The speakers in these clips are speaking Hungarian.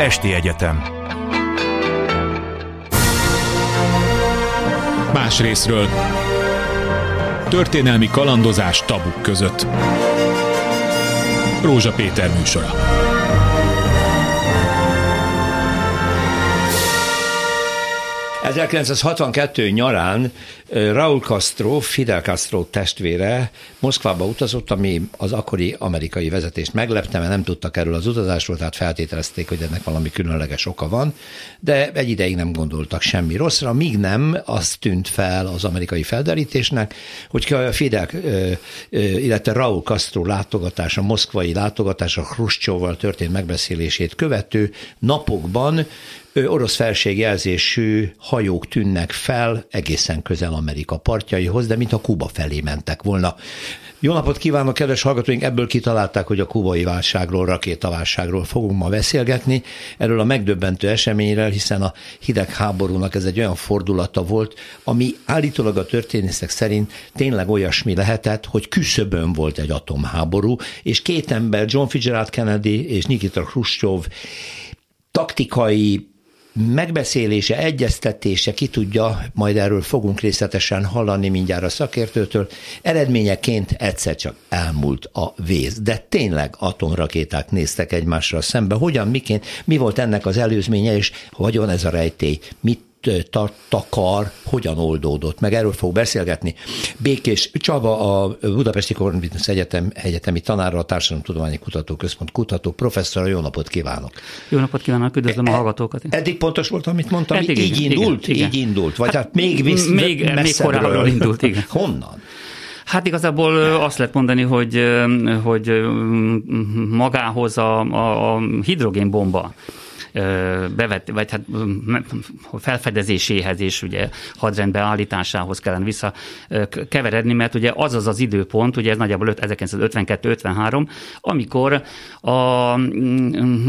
Esti Egyetem. Más részről. Történelmi kalandozás tabuk között. Rózsa Péter műsora 1962 nyarán Raúl Castro, Fidel Castro testvére Moszkvába utazott, ami az akkori amerikai vezetést meglepte, mert nem tudtak erről az utazásról, tehát feltételezték, hogy ennek valami különleges oka van, de egy ideig nem gondoltak semmi rosszra, míg nem az tűnt fel az amerikai felderítésnek, hogy Fidel, illetve Raúl Castro látogatása, moszkvai látogatása, Khrushchevval történt megbeszélését követő napokban orosz felségjelzésű hajók tűnnek fel egészen közel Amerika partjaihoz, de mintha Kuba felé mentek volna. Jó napot kívánok, kedves hallgatóink! Ebből kitalálták, hogy a kubai válságról, rakétaválságról fogunk ma beszélgetni, erről a megdöbbentő eseményről, hiszen a hidegháborúnak ez egy olyan fordulata volt, ami állítólag a történészek szerint tényleg olyasmi lehetett, hogy küszöbön volt egy atomháború, és két ember, John Fitzgerald Kennedy és Nikita Khrushchev taktikai megbeszélése, egyeztetése, ki tudja, majd erről fogunk részletesen hallani mindjárt a szakértőtől, eredményeként egyszer csak elmúlt a víz. De tényleg atomrakéták néztek egymásra szembe. Hogyan, miként, mi volt ennek az előzménye, és hogyan ez a rejtély, mit takar, hogyan oldódott, meg erről fog beszélgetni. Békés Csaba, a Budapesti Korvinus Egyetem egyetemi tanára, a Társadalomtudományi Kutatóközpont kutató professzor, jó napot kívánok! Jó napot kívánok, üdvözlöm a e- hallgatókat! Eddig pontos volt, amit mondtam, Eddig így igen, indult? Igen, így indult, vagy hát, hát még, visz, még, még korábban indult, igen. Honnan? Hát igazából azt lehet mondani, hogy, hogy magához a, a, a hidrogénbomba bevet, vagy hát felfedezéséhez és ugye hadrendbe állításához kellene vissza keveredni, mert ugye az az az időpont, ugye ez nagyjából 1952-53, amikor a,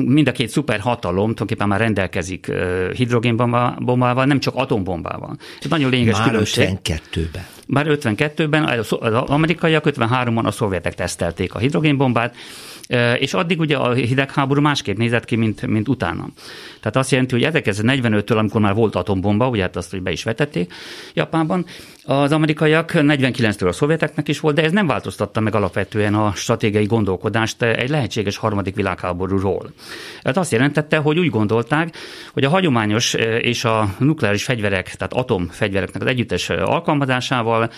mind a két szuperhatalom tulajdonképpen már rendelkezik hidrogénbombával, nem csak atombombával. Ez nagyon lényeges már különbség. 52-ben. Már 52-ben, az amerikaiak 53-ban a szovjetek tesztelték a hidrogénbombát, és addig ugye a hidegháború másképp nézett ki, mint, mint utána. Tehát azt jelenti, hogy 1945-től, amikor már volt atombomba, ugye hát azt, hogy be is vetették Japánban, az amerikaiak 49-től a szovjeteknek is volt, de ez nem változtatta meg alapvetően a stratégiai gondolkodást egy lehetséges harmadik világháborúról. Ez azt jelentette, hogy úgy gondolták, hogy a hagyományos és a nukleáris fegyverek, tehát atomfegyvereknek az együttes alkalmazásával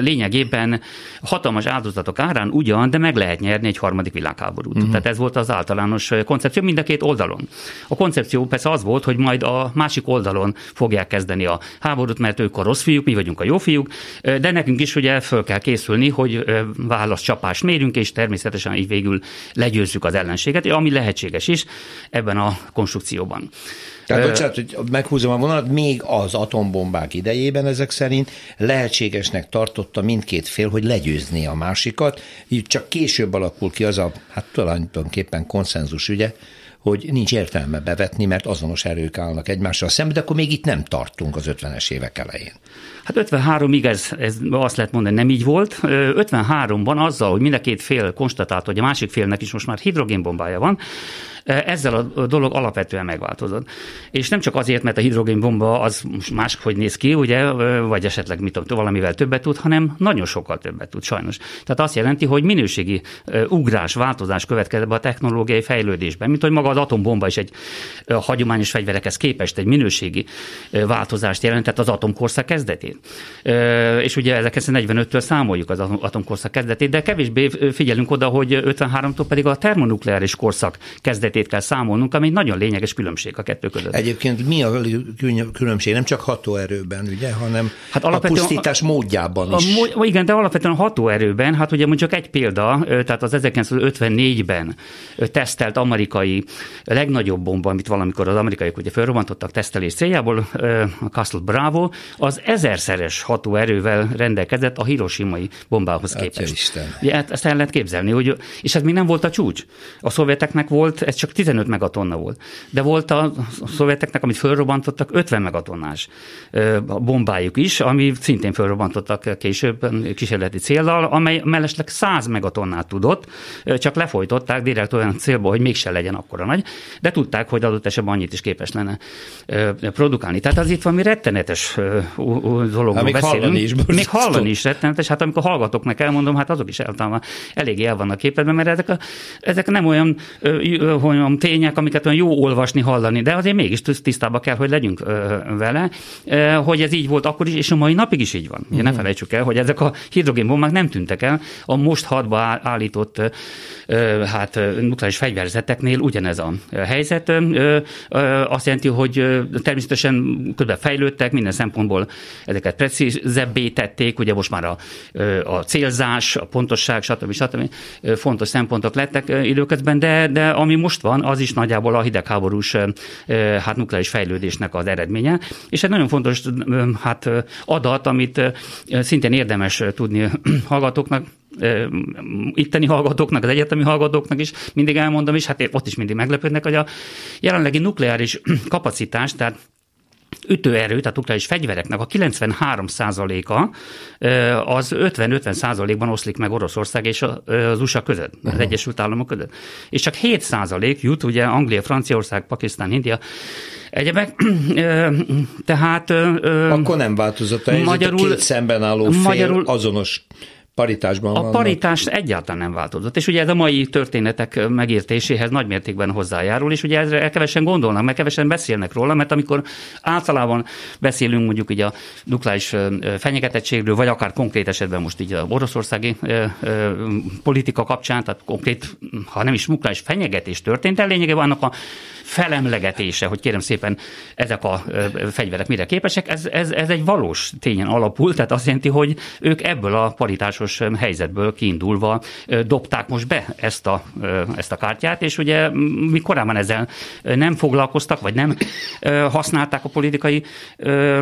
lényegében hatalmas áldozatok árán ugyan, de meg lehet nyerni egy harmadik világháborút. Uh-huh. Tehát ez volt az általános koncepció mind a két oldalon. A koncepció persze az volt, hogy majd a másik oldalon fogják kezdeni a háborút, mert ők a rossz fiúk, mi vagyunk a jó fiúk, de nekünk is ugye föl kell készülni, hogy válaszcsapást mérünk, és természetesen így végül legyőzzük az ellenséget, ami lehetséges is ebben a konstrukcióban. Tehát, bocsánat, hogy meghúzom a vonalat, még az atombombák idejében ezek szerint lehetségesnek tartotta mindkét fél, hogy legyőzni a másikat, így csak később alakul ki az a, hát tulajdonképpen konszenzus ügye, hogy nincs értelme bevetni, mert azonos erők állnak egymással szemben, de akkor még itt nem tartunk az 50-es évek elején. Hát 53-ig ez, ez azt lehet mondani, nem így volt. 53-ban azzal, hogy mind a két fél konstatálta, hogy a másik félnek is most már hidrogénbombája van, ezzel a dolog alapvetően megváltozott. És nem csak azért, mert a hidrogénbomba az most máshogy néz ki, ugye, vagy esetleg mit tudom, valamivel többet tud, hanem nagyon sokkal többet tud, sajnos. Tehát azt jelenti, hogy minőségi ugrás, változás következett a technológiai fejlődésben, mint hogy maga az atombomba is egy hagyományos fegyverekhez képest egy minőségi változást jelentett az atomkorszak kezdetén. És ugye 1945-től számoljuk az atomkorszak kezdetét, de kevésbé figyelünk oda, hogy 53-tól pedig a termonukleáris korszak kezdetét mértékét kell számolnunk, ami egy nagyon lényeges különbség a kettő között. Egyébként mi a különbség? Nem csak hatóerőben, ugye, hanem hát a pusztítás módjában is. A, igen, de alapvetően a hatóerőben, hát ugye mondjuk egy példa, tehát az 1954-ben tesztelt amerikai legnagyobb bomba, amit valamikor az amerikaiak ugye felrobbantottak tesztelés céljából, a Castle Bravo, az ezerszeres hatóerővel rendelkezett a hiroshimai bombához képest. Isten. Ugye, hát ezt el lehet képzelni, hogy, és ez még nem volt a csúcs. A szovjeteknek volt, ez csak csak 15 megatonna volt. De volt a szovjeteknek, amit fölrobbantottak, 50 megatonnás bombájuk is, ami szintén fölrobbantottak később kísérleti céllal, amely mellesleg 100 megatonnát tudott, csak lefolytották direkt olyan célba, hogy mégse legyen akkor nagy, de tudták, hogy adott esetben annyit is képes lenne produkálni. Tehát az itt valami rettenetes dologról hát beszélünk. Hallani is még hallani is rettenetes. Hát amikor hallgatóknak elmondom, hát azok is eltalán eléggé el vannak képedben, mert ezek, a, ezek nem olyan, olyan tények, amiket olyan jó olvasni, hallani, de azért mégis tisztában kell, hogy legyünk vele, hogy ez így volt akkor is, és a mai napig is így van. Ugye ne mhm. felejtsük el, hogy ezek a hidrogénbombák nem tűntek el. A most hadba állított hát nukleáris fegyverzeteknél ugyanez a helyzet. Azt jelenti, hogy természetesen közben fejlődtek, minden szempontból ezeket precízebbé tették, ugye most már a, a célzás, a pontosság, stb. stb. fontos szempontok lettek időközben, de, de ami most van, az is nagyjából a hidegháborús hát nukleáris fejlődésnek az eredménye, és egy nagyon fontos hát adat, amit szintén érdemes tudni hallgatóknak, itteni hallgatóknak, az egyetemi hallgatóknak is mindig elmondom, és hát ott is mindig meglepődnek, hogy a jelenlegi nukleáris kapacitás, tehát ütőerő, tehát nukleáris fegyvereknek a 93%-a az 50-50%-ban oszlik meg Oroszország és az USA között, az uh-huh. Egyesült Államok között. És csak 7% jut, ugye Anglia, Franciaország, Pakisztán, India, egyebek. Tehát... Akkor nem változott a helyzet, magyarul, a két szemben álló fél magyarul, azonos paritásban A vannak. paritás egyáltalán nem változott, és ugye ez a mai történetek megértéséhez nagymértékben hozzájárul, és ugye ezre kevesen gondolnak, mert kevesen beszélnek róla, mert amikor általában beszélünk mondjuk ugye a nukleáris fenyegetettségről, vagy akár konkrét esetben most így a oroszországi politika kapcsán, tehát konkrét, ha nem is nukleáris fenyegetés történt, el lényegében annak a felemlegetése, hogy kérem szépen ezek a fegyverek mire képesek, ez, ez, ez egy valós tényen alapul, tehát azt jelenti, hogy ők ebből a paritásos helyzetből kiindulva dobták most be ezt a, ezt a kártyát, és ugye mi korábban ezzel nem foglalkoztak, vagy nem használták a politikai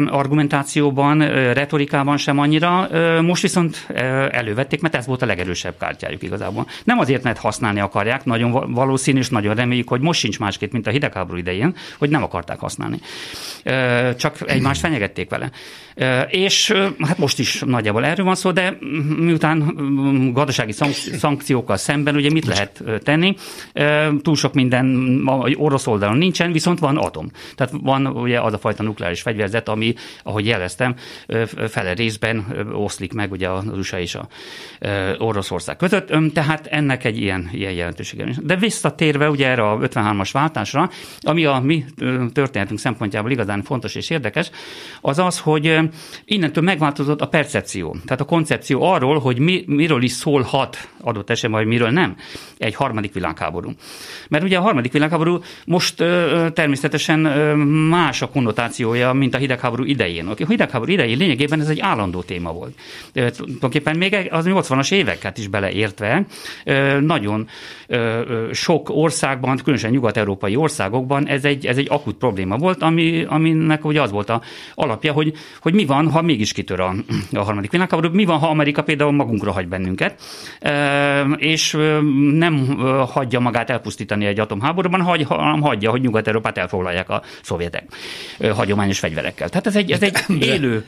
argumentációban, retorikában sem annyira, most viszont elővették, mert ez volt a legerősebb kártyájuk igazából. Nem azért, mert használni akarják, nagyon valószínű, és nagyon reméljük, hogy most sincs másképp, mint a hidegháború idején, hogy nem akarták használni. Csak egymást fenyegették vele. És hát most is nagyjából erről van szó, de miután gazdasági szankciókkal szemben ugye mit lehet tenni? Túl sok minden orosz oldalon nincsen, viszont van atom. Tehát van ugye az a fajta nukleáris fegyverzet, ami, ahogy jeleztem, fele részben oszlik meg ugye az USA és a Oroszország között, tehát ennek egy ilyen, ilyen jelentősége. De visszatérve ugye erre a 53-as váltásra, ami a mi történetünk szempontjából igazán fontos és érdekes, az az, hogy innentől megváltozott a percepció, tehát a koncepció arról, hogy mi, miről is szólhat adott esetben, vagy miről nem egy harmadik világháború. Mert ugye a harmadik világháború most ö, természetesen ö, más a konnotációja, mint a hidegháború idején. A hidegháború idején lényegében ez egy állandó téma volt. Ö, tulajdonképpen még az 80-as éveket is beleértve ö, nagyon ö, sok országban, különösen nyugat-európai országokban ez egy, ez egy akut probléma volt, ami, aminek ugye az volt a alapja, hogy, hogy mi van, ha mégis kitör a, a harmadik világháború, mi van, ha Amerika például magunkra hagy bennünket, és nem hagyja magát elpusztítani egy atomháborúban, hagy, hanem hagyja, hogy Nyugat-Európát elfoglalják a szovjetek hagyományos fegyverekkel. Tehát ez egy, ez egy élő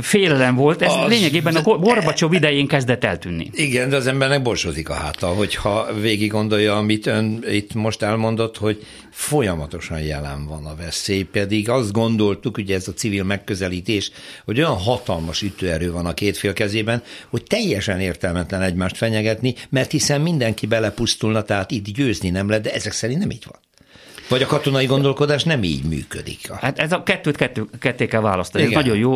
félelem volt, ez az, lényegében a Gorbacsov idején kezdett eltűnni. Igen, de az embernek borsodik a háta, hogyha végig gondolja, amit ön itt most elmondott, hogy folyamatosan jelen van a veszély, pedig azt gondoltuk, ugye ez a civil megközelítés, hogy olyan hatalmas ütőerő van a két fél kezében, hogy teljesen értelmetlen egymást fenyegetni, mert hiszen mindenki belepusztulna, tehát itt győzni nem lehet, de ezek szerint nem így van. Vagy a katonai gondolkodás nem így működik? Hát ez a kettőt kettő, ketté kell választani. Igen. Ez nagyon jó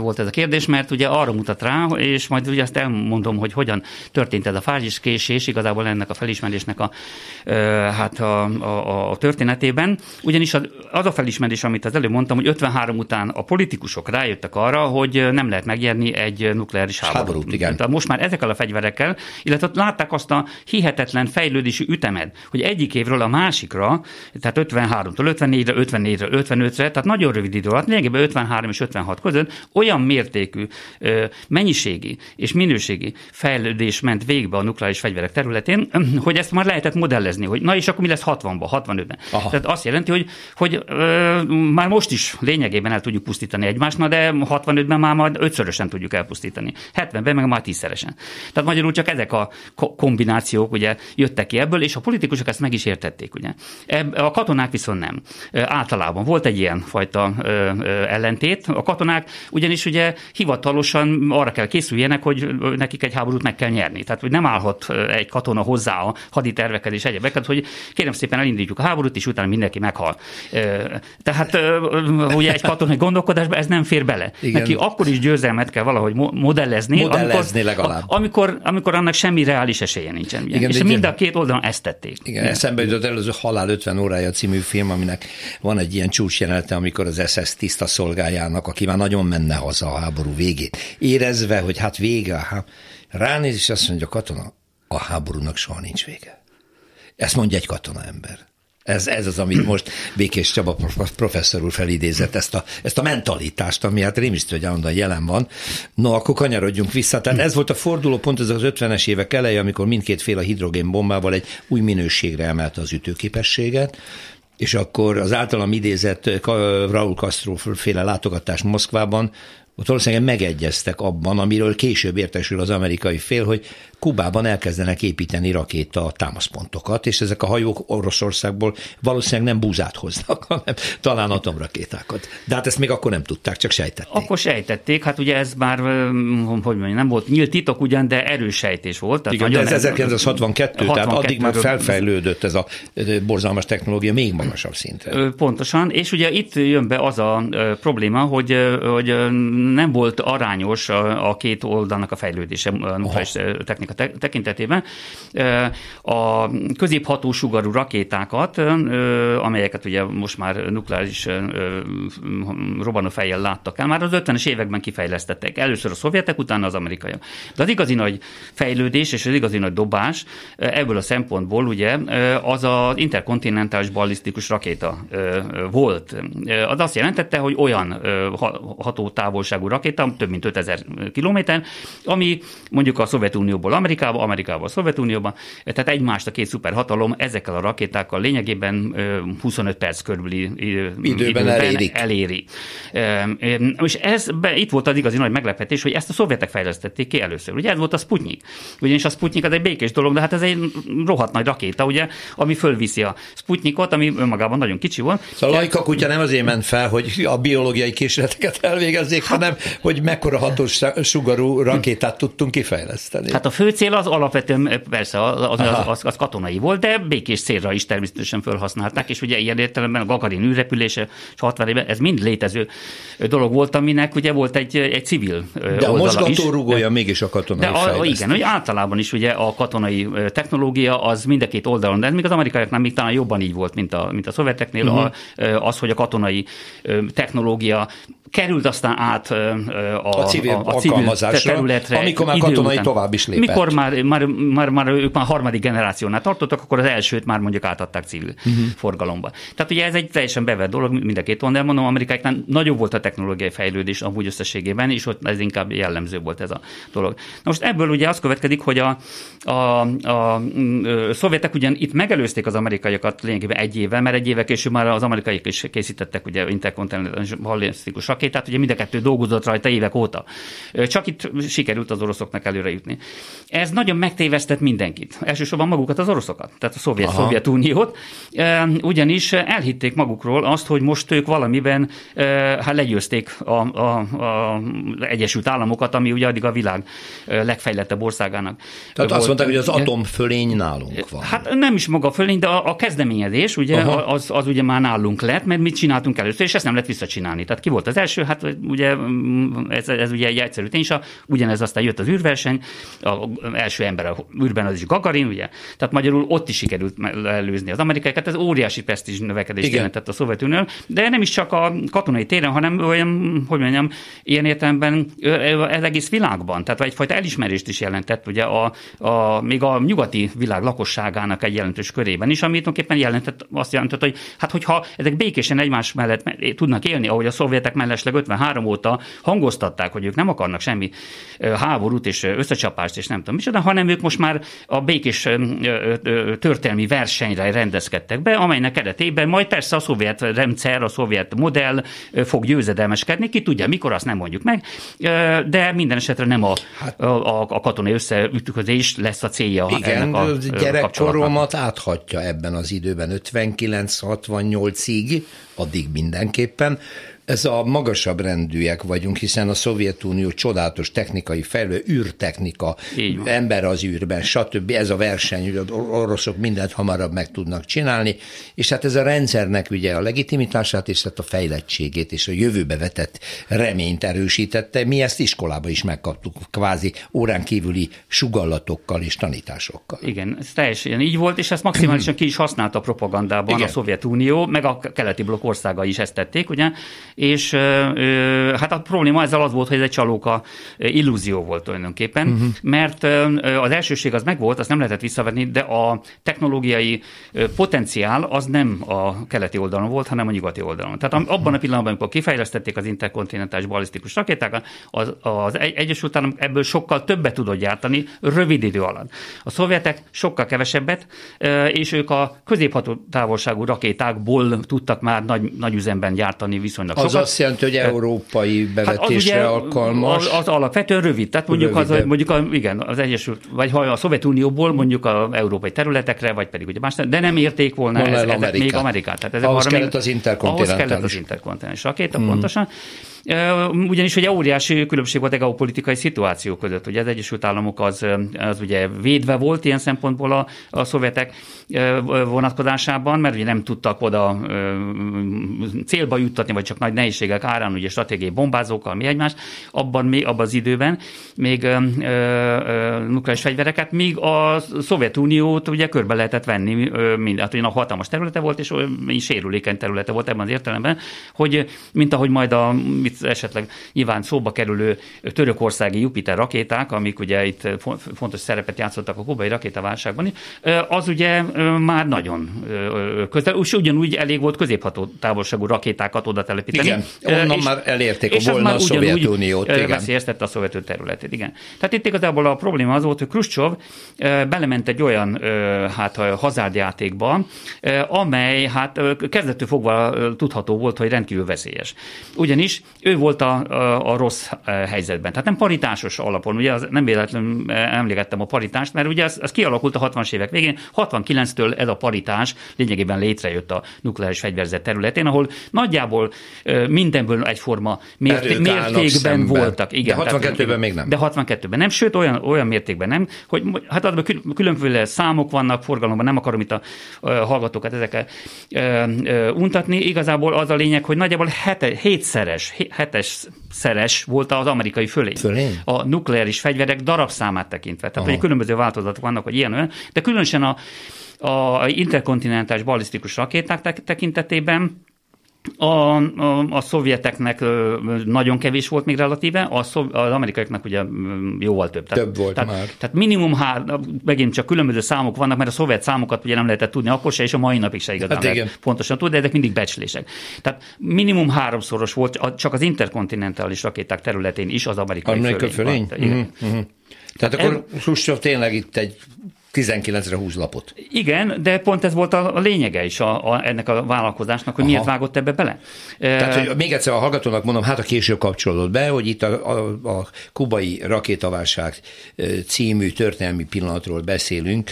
volt ez a kérdés, mert ugye arra mutat rá, és majd ugye azt elmondom, hogy hogyan történt ez a fáziskésés, igazából ennek a felismerésnek a, hát a, a, a történetében. Ugyanis az, az a felismerés, amit az előbb mondtam, hogy 53 után a politikusok rájöttek arra, hogy nem lehet megnyerni egy nukleáris háborút. háborút igen. Tehát most már ezekkel a fegyverekkel, illetve látták azt a hihetetlen fejlődési ütemet, hogy egyik évről a másikra tehát 53-tól 54-re, 54-re, 55-re, tehát nagyon rövid idő alatt, lényegében 53 és 56 között olyan mértékű mennyiségi és minőségi fejlődés ment végbe a nukleáris fegyverek területén, hogy ezt már lehetett modellezni, hogy na és akkor mi lesz 60-ban, 65-ben. Tehát azt jelenti, hogy, hogy ö, már most is lényegében el tudjuk pusztítani egymást, na de 65-ben már majd ötszörösen tudjuk elpusztítani. 70-ben meg már tízszeresen. Tehát magyarul csak ezek a kombinációk ugye jöttek ki ebből, és a politikusok ezt meg is értették. Ugye. A katonák viszont nem. Általában volt egy ilyen fajta ellentét. A katonák ugyanis ugye hivatalosan arra kell készüljenek, hogy nekik egy háborút meg kell nyerni. Tehát, hogy nem állhat egy katona hozzá a haditerveket és egyebeket, hogy kérem szépen elindítjuk a háborút, és utána mindenki meghal. Tehát ugye egy katonai gondolkodásban ez nem fér bele. Igen. Neki akkor is győzelmet kell valahogy modellezni, modellezni amikor, legalább. Amikor, amikor annak semmi reális esélye nincsen. Ugye? Igen, és mind a két oldalon ezt tették. Igen, eszembe jutott előző Halál 50 órája című film, aminek van egy ilyen csúcsjelenete, amikor az SS tiszta szolgájának, aki már nagyon menne haza a háború végét, érezve, hogy hát vége, hát ránéz, és azt mondja, katona, a háborúnak soha nincs vége. Ezt mondja egy katona ember. Ez, ez az, amit most Békés Csaba professzor úr felidézett, ezt a, ezt a mentalitást, ami hát rémisztő, hogy állandóan jelen van. No, akkor kanyarodjunk vissza. Tehát ez volt a fordulópont, ez az 50-es évek eleje, amikor mindkét fél a hidrogénbombával egy új minőségre emelte az ütőképességet, és akkor az általam idézett Raúl Castro féle látogatás Moszkvában ott valószínűleg megegyeztek abban, amiről később értesül az amerikai fél, hogy Kubában elkezdenek építeni rakéta támaszpontokat, és ezek a hajók Oroszországból valószínűleg nem búzát hoznak, hanem talán atomrakétákat. De hát ezt még akkor nem tudták, csak sejtették. Akkor sejtették, hát ugye ez már, hogy mondjam, nem volt nyílt titok ugyan, de erős sejtés volt. Tehát Igen, de ez 1962, 62 tehát addig már felfejlődött ez a borzalmas technológia még magasabb szintre. Pontosan, és ugye itt jön be az a probléma, hogy, hogy nem volt arányos a, a két oldalnak a fejlődése a nukleáris technika tekintetében. A középhatósugarú rakétákat, amelyeket ugye most már nukleáris robbanófejjel láttak el, már az 50-es években kifejlesztettek. Először a szovjetek, utána az amerikaiak. De az igazi nagy fejlődés és az igazi nagy dobás ebből a szempontból ugye az az interkontinentális ballisztikus rakéta volt. Az azt jelentette, hogy olyan hatótávolság távolságú rakéta, több mint 5000 kilométer, ami mondjuk a Szovjetunióból Amerikába, Amerikába a Szovjetunióba, tehát egymást a két szuperhatalom ezekkel a rakétákkal lényegében 25 perc körüli időben, időben elérik. eléri. És ez, be, itt volt az igazi nagy meglepetés, hogy ezt a szovjetek fejlesztették ki először. Ugye ez volt a Sputnik. Ugyanis a Sputnik az egy békés dolog, de hát ez egy rohadt nagy rakéta, ugye, ami fölviszi a Sputnikot, ami önmagában nagyon kicsi volt. Szóval a lajka kutya nem azért ment fel, hogy a biológiai kísérleteket elvégezzék, hanem hanem hogy mekkora hatós sugarú rakétát tudtunk kifejleszteni. Hát a fő cél az alapvetően persze az, az, az, az katonai volt, de békés célra is természetesen felhasználták, és ugye ilyen értelemben a Gagarin űrrepülése és 60 évben, ez mind létező dolog volt, aminek ugye volt egy, egy civil De a mozgatórugója mégis a katonai de a, Igen, hogy általában is ugye a katonai technológia az mind a két oldalon, de még az amerikaiaknál még talán jobban így volt, mint a, mint a szovjeteknél, uh-huh. az, hogy a katonai technológia került aztán át a, a civil, a, a civil területre. Amikor már katonai után. tovább is lépett. Mikor már, már, már, már ők már harmadik generációnál tartottak, akkor az elsőt már mondjuk átadták civil uh-huh. forgalomba. Tehát ugye ez egy teljesen bevett dolog, mind a két oldalon, mondom, Amerikáknál nagyobb volt a technológiai fejlődés amúgy összességében, és ott ez inkább jellemző volt ez a dolog. Na most ebből ugye az következik, hogy a, a, a, a szovjetek ugyan itt megelőzték az amerikaiakat lényegében egy évvel, mert egy évvel később már az amerikaiak is készítettek ugye interkontinentális ballisztikus rakétát, ugye mind a kettő dolgozott rajta évek óta. Csak itt sikerült az oroszoknak előre jutni. Ez nagyon megtévesztett mindenkit. Elsősorban magukat az oroszokat, tehát a Szovjet, Szovjetuniót, ugyanis elhitték magukról azt, hogy most ők valamiben hát legyőzték a, a, a Egyesült Államokat, ami ugye addig a világ legfejlettebb országának. Tehát volt. azt mondták, hogy az atomfölény nálunk van. Hát nem is maga fölény, de a, a kezdeményezés ugye az, az ugye már nálunk lett, mert mit csináltunk először, és ezt nem lehet visszacsinálni. Tehát ki volt az első? Első, hát ugye ez, ez ugye egy egyszerű tény, ugyanez aztán jött az űrverseny, az első ember a űrben az is Gagarin, ugye? Tehát magyarul ott is sikerült előzni az amerikaiakat, ez óriási presztízs növekedést jelentett a Szovjetunió, de nem is csak a katonai téren, hanem olyan, hogy mondjam, ilyen értelemben az egész világban, tehát egyfajta elismerést is jelentett, ugye a, a, még a nyugati világ lakosságának egy jelentős körében is, amit tulajdonképpen jelentett, azt jelentett, hogy hát hogyha ezek békésen egymás mellett tudnak élni, ahogy a szovjetek mellesleg 53 óta hangoztatták, hogy ők nem akarnak semmi háborút és összecsapást és nem tudom micsoda, hanem ők most már a békés történelmi versenyre rendezkedtek be, amelynek keretében majd persze a szovjet rendszer, a szovjet modell fog győzedelmeskedni, ki tudja, mikor azt nem mondjuk meg, de minden esetre nem a, hát, a, a katonai összeütközés lesz a célja igen, ennek a gyerekkoromat áthatja ebben az időben, 59-68-ig, addig mindenképpen, ez a magasabb rendűek vagyunk, hiszen a Szovjetunió csodálatos technikai fejlő, űrtechnika, ember az űrben, stb. Ez a verseny, hogy az oroszok mindent hamarabb meg tudnak csinálni, és hát ez a rendszernek ugye a legitimitását és hát a fejlettségét és a jövőbe vetett reményt erősítette. Mi ezt iskolába is megkaptuk, kvázi órán kívüli sugallatokkal és tanításokkal. Igen, ez teljesen így volt, és ezt maximálisan ki is használta a propagandában Igen. a Szovjetunió, meg a keleti blokk országa is ezt tették, ugye, és hát a probléma ezzel az volt, hogy ez egy csalóka illúzió volt tulajdonképpen, uh-huh. mert az elsőség az megvolt, azt nem lehetett visszavenni, de a technológiai potenciál az nem a keleti oldalon volt, hanem a nyugati oldalon. Tehát abban a pillanatban, amikor kifejlesztették az interkontinentális balisztikus rakétákat, az, az Egyesült Államok ebből sokkal többet tudott gyártani rövid idő alatt. A szovjetek sokkal kevesebbet, és ők a középható távolságú rakétákból tudtak már nagy, nagy üzemben gyártani viszonylag az sokat. azt jelenti, hogy európai bevetésre hát az alkalmas. Az, az alapvetően rövid. Tehát mondjuk, az, mondjuk a, igen, az Egyesült, vagy ha a Szovjetunióból mondjuk a európai területekre, vagy pedig ugye más, de nem érték volna ez, ezek még Amerikát. Tehát ezek ahhoz kellett még, az interkontinentális. Ahhoz kellett az interkontinentális rakéta, hmm. pontosan. Ugyanis ugye óriási különbség volt a geopolitikai szituáció között. Ugye az Egyesült Államok az, az ugye védve volt ilyen szempontból a, a szovjetek vonatkozásában, mert ugye nem tudtak oda célba juttatni, vagy csak nagy nehézségek árán, ugye stratégiai bombázókkal, mi egymást, abban, még, abban az időben még ö, ö, nukleáris fegyvereket, míg a Szovjetuniót ugye körbe lehetett venni, ö, mind, hát a hatalmas területe volt, és olyan sérülékeny területe volt ebben az értelemben, hogy mint ahogy majd a mit esetleg nyilván szóba kerülő törökországi Jupiter rakéták, amik ugye itt fontos szerepet játszottak a kubai rakétaválságban, az ugye már nagyon közel, és ugyanúgy elég volt középható távolságú rakétákat oda telepíteni. Igen, onnan és, már elérték a volna a Szovjetuniót. Veszélyeztette a szovjet területét, igen. Tehát itt igazából a probléma az volt, hogy Khrushchev belement egy olyan hát hazárdjátékba, amely hát kezdettől fogva tudható volt, hogy rendkívül veszélyes. Ugyanis ő volt a, a, a rossz helyzetben. Tehát nem paritásos alapon, ugye az nem véletlenül emlékeztem a paritást, mert ugye ez, ez kialakult a 60-as évek végén, 69-től ez a paritás lényegében létrejött a nukleáris fegyverzet területén, ahol nagyjából mindenből egyforma mérté- mértékben voltak. Igen, de 62-ben még nem. De 62-ben nem, sőt olyan, olyan mértékben nem, hogy hát adban különféle számok vannak forgalomban, nem akarom itt a, a hallgatókat ezekkel untatni. Igazából az a lényeg, hogy nagyjából hete, hétszeres, hetes szeres volt az amerikai fölé. fölé. A nukleáris fegyverek darabszámát tekintve. Tehát, hogy különböző változatok vannak, hogy ilyen olyan, de különösen a, a interkontinentális balisztikus rakéták tekintetében a, a, a szovjeteknek nagyon kevés volt még relatíve, a szov, az amerikaiaknak ugye jóval több. Tehát, több volt tehát, már. Tehát minimum hár, megint csak különböző számok vannak, mert a szovjet számokat ugye nem lehetett tudni akkor se, és a mai napig se igazán hát lehet pontosan tudni, de ezek mindig becslések. Tehát minimum háromszoros volt csak az interkontinentális rakéták területén is az amerikai Amerika fölény. fölény? Uh-huh, uh-huh. Tehát, Tehát akkor Khrushchev tényleg itt egy 19-re 20 lapot. Igen, de pont ez volt a, lényege is a, a, ennek a vállalkozásnak, hogy Aha. miért vágott ebbe bele. Tehát, hogy még egyszer a hallgatónak mondom, hát a később kapcsolódott be, hogy itt a, a, a kubai rakétaválság című történelmi pillanatról beszélünk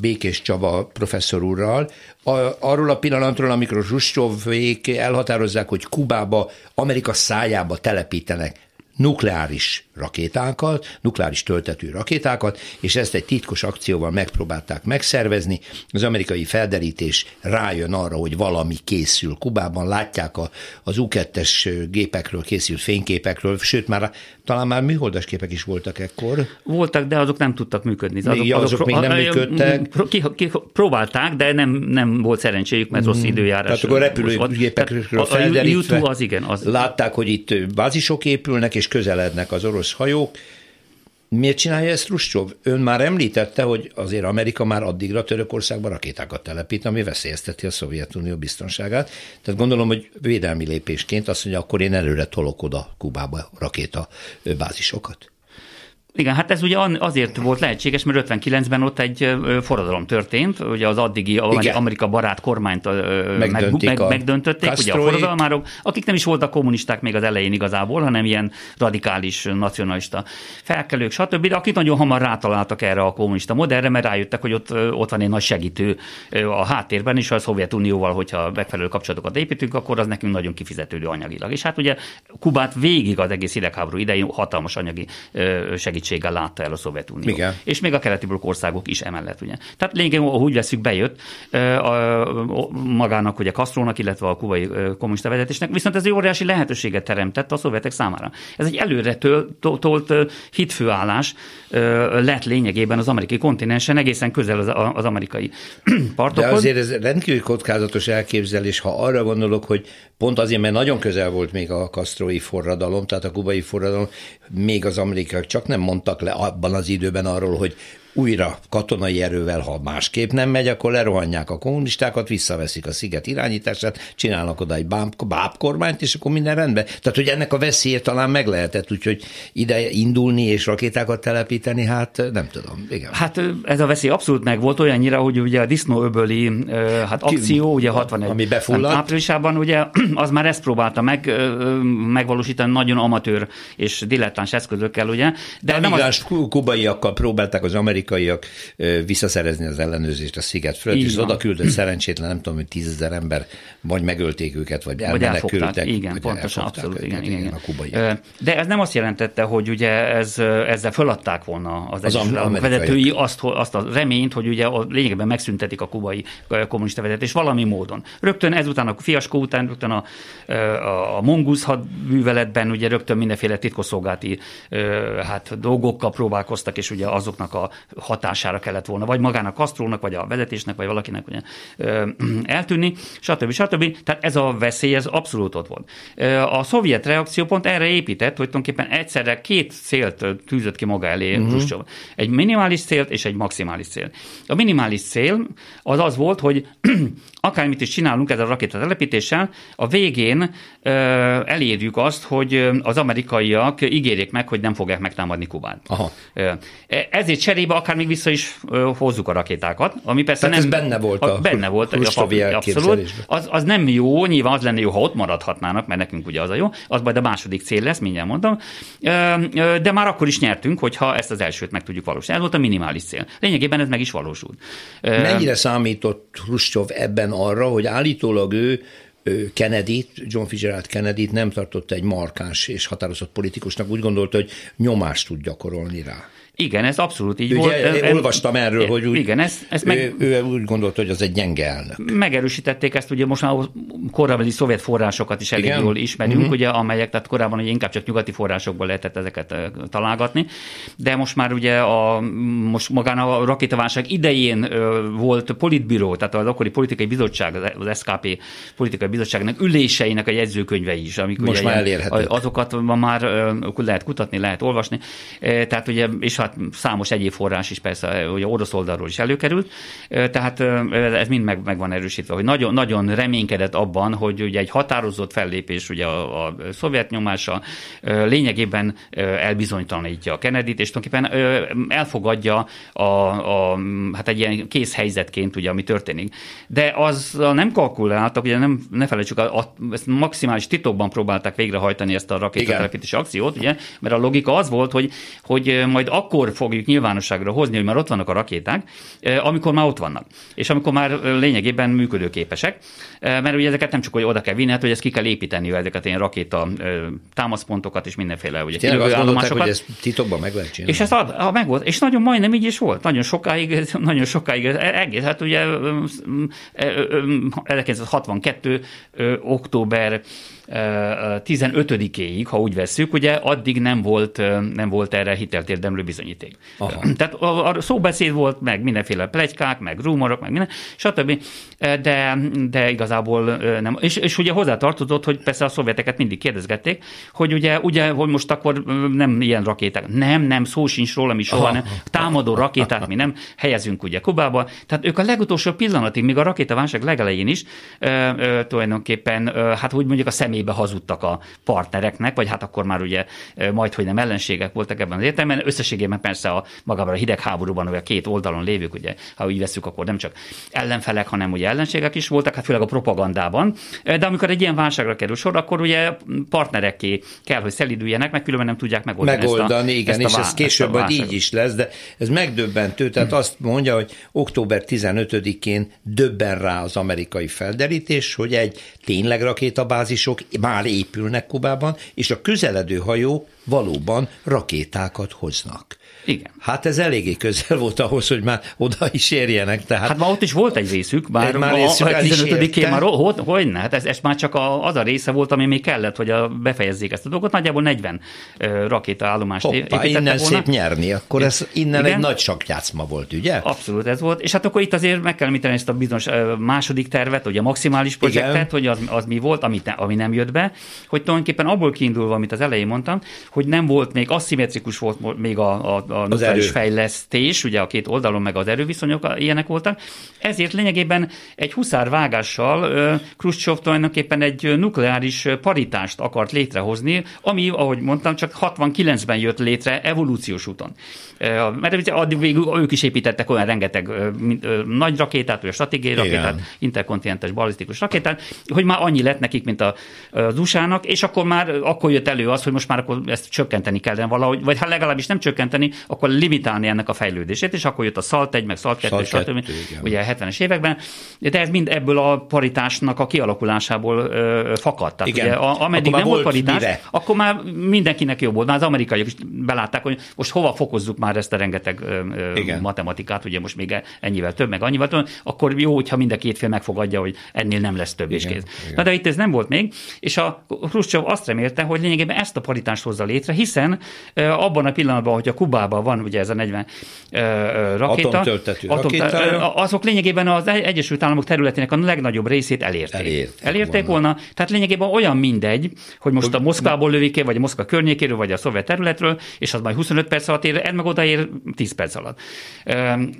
Békés Csaba professzor úrral, a, arról a pillanatról, amikor Zsustyovék elhatározzák, hogy Kubába, Amerika szájába telepítenek nukleáris rakétákat, nukleáris töltető rakétákat, és ezt egy titkos akcióval megpróbálták megszervezni. Az amerikai felderítés rájön arra, hogy valami készül Kubában, látják a, az U2-es gépekről készült fényképekről, sőt már talán már műholdas képek is voltak ekkor. Voltak, de azok nem tudtak működni. Azok, még, azok, azok még nem működtek. Ki, ki, próbálták, de nem, nem volt szerencséjük, mert rossz mhm. időjárás. Tehát akkor repülőgépekről felderítve. A, a az igen. Az... Látták, hogy itt bázisok épülnek, és közelednek az orosz hajók, Miért csinálja ezt Ruscsov? Ön már említette, hogy azért Amerika már addigra Törökországba rakétákat telepít, ami veszélyezteti a Szovjetunió biztonságát. Tehát gondolom, hogy védelmi lépésként azt mondja, akkor én előre tolok oda Kubába rakéta bázisokat. Igen, hát ez ugye azért volt lehetséges, mert 59-ben ott egy forradalom történt, ugye az addigi Igen. Amerika barát kormányt Megdöntik meg, meg, megdöntötték, ugye a forradalmárok, akik nem is voltak kommunisták még az elején igazából, hanem ilyen radikális, nacionalista felkelők, stb., de akik nagyon hamar rátaláltak erre a kommunista modellre, mert rájöttek, hogy ott, ott van egy nagy segítő a háttérben is, a Szovjetunióval, hogyha megfelelő kapcsolatokat építünk, akkor az nekünk nagyon kifizetődő anyagilag. És hát ugye Kubát végig az egész hidegháború idején hatalmas anyagi segítség segítséggel látta el a Szovjetunió. Igen. És még a keleti blokk országok is emellett. Ugye. Tehát lényegében, úgy veszük, bejött magának, ugye Kastrónak, illetve a kubai kommunista vezetésnek, viszont ez egy óriási lehetőséget teremtett a szovjetek számára. Ez egy előre tolt hitfőállás lett lényegében az amerikai kontinensen, egészen közel az, az amerikai partokhoz. De azért ez rendkívül kockázatos elképzelés, ha arra gondolok, hogy pont azért, mert nagyon közel volt még a kasztrói forradalom, tehát a kubai forradalom, még az amerikaiak csak nem mondtak le abban az időben arról, hogy újra katonai erővel, ha másképp nem megy, akkor lerohanják a kommunistákat, visszaveszik a sziget irányítását, csinálnak oda egy báb, kormányt, és akkor minden rendben. Tehát, hogy ennek a veszélye talán meg lehetett, úgyhogy ide indulni és rakétákat telepíteni, hát nem tudom. Igen. Hát ez a veszély abszolút meg volt olyannyira, hogy ugye a disznóöböli hát akció, ugye 61 ami befulladt. áprilisában, ugye az már ezt próbálta meg, megvalósítani nagyon amatőr és dilettáns eszközökkel, ugye. De a nem az... kubaiakkal próbálták az amerikai amerikaiak visszaszerezni az ellenőrzést a sziget fölött, és oda küldött szerencsétlen, nem tudom, hogy tízezer ember, vagy megölték őket, vagy elmenekültek. Igen, vagy pontosan, abszolút, igen, igen, igen. A kubaiak. De ez nem azt jelentette, hogy ugye ez, ezzel föladták volna az, az Egyesült vezetői azt, azt a reményt, hogy ugye a lényegben megszüntetik a kubai kommunista vezetést valami módon. Rögtön ezután a fiaskó után, rögtön a, a, a mongusz hadműveletben ugye rögtön mindenféle titkosszolgálati hát dolgokkal próbálkoztak, és ugye azoknak a hatására kellett volna, vagy magának Kastrónak, vagy a vezetésnek, vagy valakinek ugye, eltűnni, stb. stb. Tehát ez a veszély, ez abszolút ott volt. A szovjet reakció pont erre épített, hogy tulajdonképpen egyszerre két célt tűzött ki maga elé uh-huh. Egy minimális célt és egy maximális cél. A minimális cél az az volt, hogy akármit is csinálunk ezzel a rakétatelepítéssel, a végén ö, elérjük azt, hogy az amerikaiak ígérjék meg, hogy nem fogják megtámadni Kubát. Aha. Ezért cserébe akár még vissza is hozzuk a rakétákat, ami persze Tehát nem... ez benne volt a, a Benne volt. A, abszolút. Az, az nem jó, nyilván az lenne jó, ha ott maradhatnának, mert nekünk ugye az a jó, az majd a második cél lesz, mindjárt mondom, de már akkor is nyertünk, hogyha ezt az elsőt meg tudjuk valósítani. Ez volt a minimális cél. Lényegében ez meg is valósult. Mennyire számított Hruscsov ebben ebben arra, hogy állítólag ő kennedy John Fitzgerald kennedy nem tartotta egy markáns és határozott politikusnak, úgy gondolta, hogy nyomást tud gyakorolni rá. Igen, ez abszolút így Ugye, volt. Én olvastam erről, hogy úgy, igen, ez, ez meg, ő, ő úgy gondolta, hogy az egy gyenge elnök. Megerősítették ezt, ugye most már korábbi szovjet forrásokat is elég igen? jól ismerünk, uh-huh. ugye, amelyek, tehát korábban ugye inkább csak nyugati forrásokból lehetett ezeket találgatni, de most már ugye a, most magán a rakétaválság idején volt politbíró, tehát az akkori politikai bizottság, az SKP politikai bizottságnak üléseinek a jegyzőkönyve is, amik most ugye már elérhetők. Azokat már lehet kutatni, lehet olvasni, tehát ugye, és hát számos egyéb forrás is persze, hogy orosz oldalról is előkerült, tehát ez mind meg, meg van erősítve, hogy nagyon, nagyon reménykedett abban, hogy ugye egy határozott fellépés ugye a, a szovjet nyomása lényegében elbizonytalanítja a Kennedy-t, és tulajdonképpen elfogadja a, a, hát egy ilyen kész helyzetként, ugye, ami történik. De az nem kalkuláltak, ugye nem, ne felejtsük, a, a, ezt maximális titokban próbálták végrehajtani ezt a rakétatelepítési akciót, ugye, mert a logika az volt, hogy, hogy majd akkor akkor fogjuk nyilvánosságra hozni, hogy már ott vannak a rakéták, amikor már ott vannak. És amikor már lényegében működőképesek, mert ugye ezeket nem csak, hogy oda kell vinni, hát hogy ezt ki kell építeni, ezeket ilyen rakéta támaszpontokat és mindenféle ugye, Tényleg azt gondolták, hogy ez titokban meg lehet csinálni. És ez ad, a, meg volt, és nagyon majdnem így is volt. Nagyon sokáig, nagyon sokáig egész, hát ugye 1962. október 15-éig, ha úgy vesszük, ugye addig nem volt, nem volt erre hitelt érdemlő bizonyíték. Aha. Tehát a, a szóbeszéd volt, meg mindenféle plegykák, meg rumorok, meg minden, stb. De, de igazából nem. És, és ugye hozzátartozott, hogy persze a szovjeteket mindig kérdezgették, hogy ugye, ugye, hogy most akkor nem ilyen rakéták. Nem, nem, szó sincs róla, mi soha nem. Támadó rakétát mi nem helyezünk ugye Kubába. Tehát ők a legutolsó pillanatig, még a rakétaválság legelején is ö, ö, tulajdonképpen, ö, hát úgy mondjuk a szemébe hazudtak a partnereknek, vagy hát akkor már ugye majd, hogy nem ellenségek voltak ebben az értelemben. Összességében persze a magában a hidegháborúban, hogy a két oldalon lévők, ugye, ha úgy veszük, akkor nem csak ellenfelek, hanem ugye ellenségek is voltak, hát főleg a propagandában. De amikor egy ilyen válságra kerül sor, akkor ugye partnerekké kell, hogy szelidüljenek, meg különben nem tudják megoldani. Megoldani, ezt a, igen, ezt a, és ez később majd így is lesz, de ez megdöbbentő, tehát azt mondja, hogy október 15-én döbben rá az amerikai felderítés, hogy egy tényleg rakétabázisok már épülnek Kubában, és a közeledő hajók valóban rakétákat hoznak. Igen. Hát ez eléggé közel volt ahhoz, hogy már oda is érjenek. Tehát... Hát már ott is volt egy részük, bár már részük a, a 15 már hogy, hogy ne, hát ez, ez már csak a, az a része volt, ami még kellett, hogy a, befejezzék ezt a dolgot. Nagyjából 40 uh, rakétaállomást Hoppá, építettek innen volna. szép nyerni, akkor ez innen Igen? egy nagy sakjátszma volt, ugye? Abszolút ez volt. És hát akkor itt azért meg kell említeni ezt a bizonyos uh, második tervet, ugye a maximális projektet, Igen. hogy az, az mi volt, ami, ne, ami nem jött be, hogy tulajdonképpen abból kiindulva, amit az elején mondtam, hogy nem volt még aszimmetrikus volt még a, a, a nukleáris fejlesztés, ugye a két oldalon meg az erőviszonyok ilyenek voltak, ezért lényegében egy huszárvágással Khrushchev tulajdonképpen egy nukleáris paritást akart létrehozni, ami, ahogy mondtam, csak 69-ben jött létre evolúciós úton. Mert addig végül ők is építettek olyan rengeteg nagy rakétát, vagy stratégiai rakétát, Igen. interkontinentes balisztikus rakétát, hogy már annyi lett nekik, mint a, az USA-nak, és akkor már akkor jött elő az, hogy most már akkor ezt csökkenteni kellene valahogy, vagy ha legalábbis nem csökkenteni, akkor limitálni ennek a fejlődését, és akkor jött a SALT 1, meg SALT 2, stb. ugye a 70-es években, de ez mind ebből a paritásnak a kialakulásából ö, fakadt. Tehát igen. ugye, a, ameddig nem volt paritás, mire? akkor már mindenkinek jobb volt. Már az amerikaiak is belátták, hogy most hova fokozzuk már ezt a rengeteg ö, matematikát, ugye most még ennyivel több, meg annyival több, akkor jó, hogyha mind a két fél megfogadja, hogy ennél nem lesz több igen, is kész. Igen. Na de itt ez nem volt még, és a Khrushchev azt remélte, hogy lényegében ezt a paritást hozza létre, hiszen abban a pillanatban, hogy a Kubában van ugye ez a 40 rakéta, atomtöltető atom, azok lényegében az Egyesült Államok területének a legnagyobb részét elérték. Elért, Elérték volna. volna. Tehát lényegében olyan mindegy, hogy most a Moszkvából lövik vagy a Moszkva környékéről, vagy a szovjet területről, és az majd 25 perc alatt ér, ez meg odaér 10 perc alatt.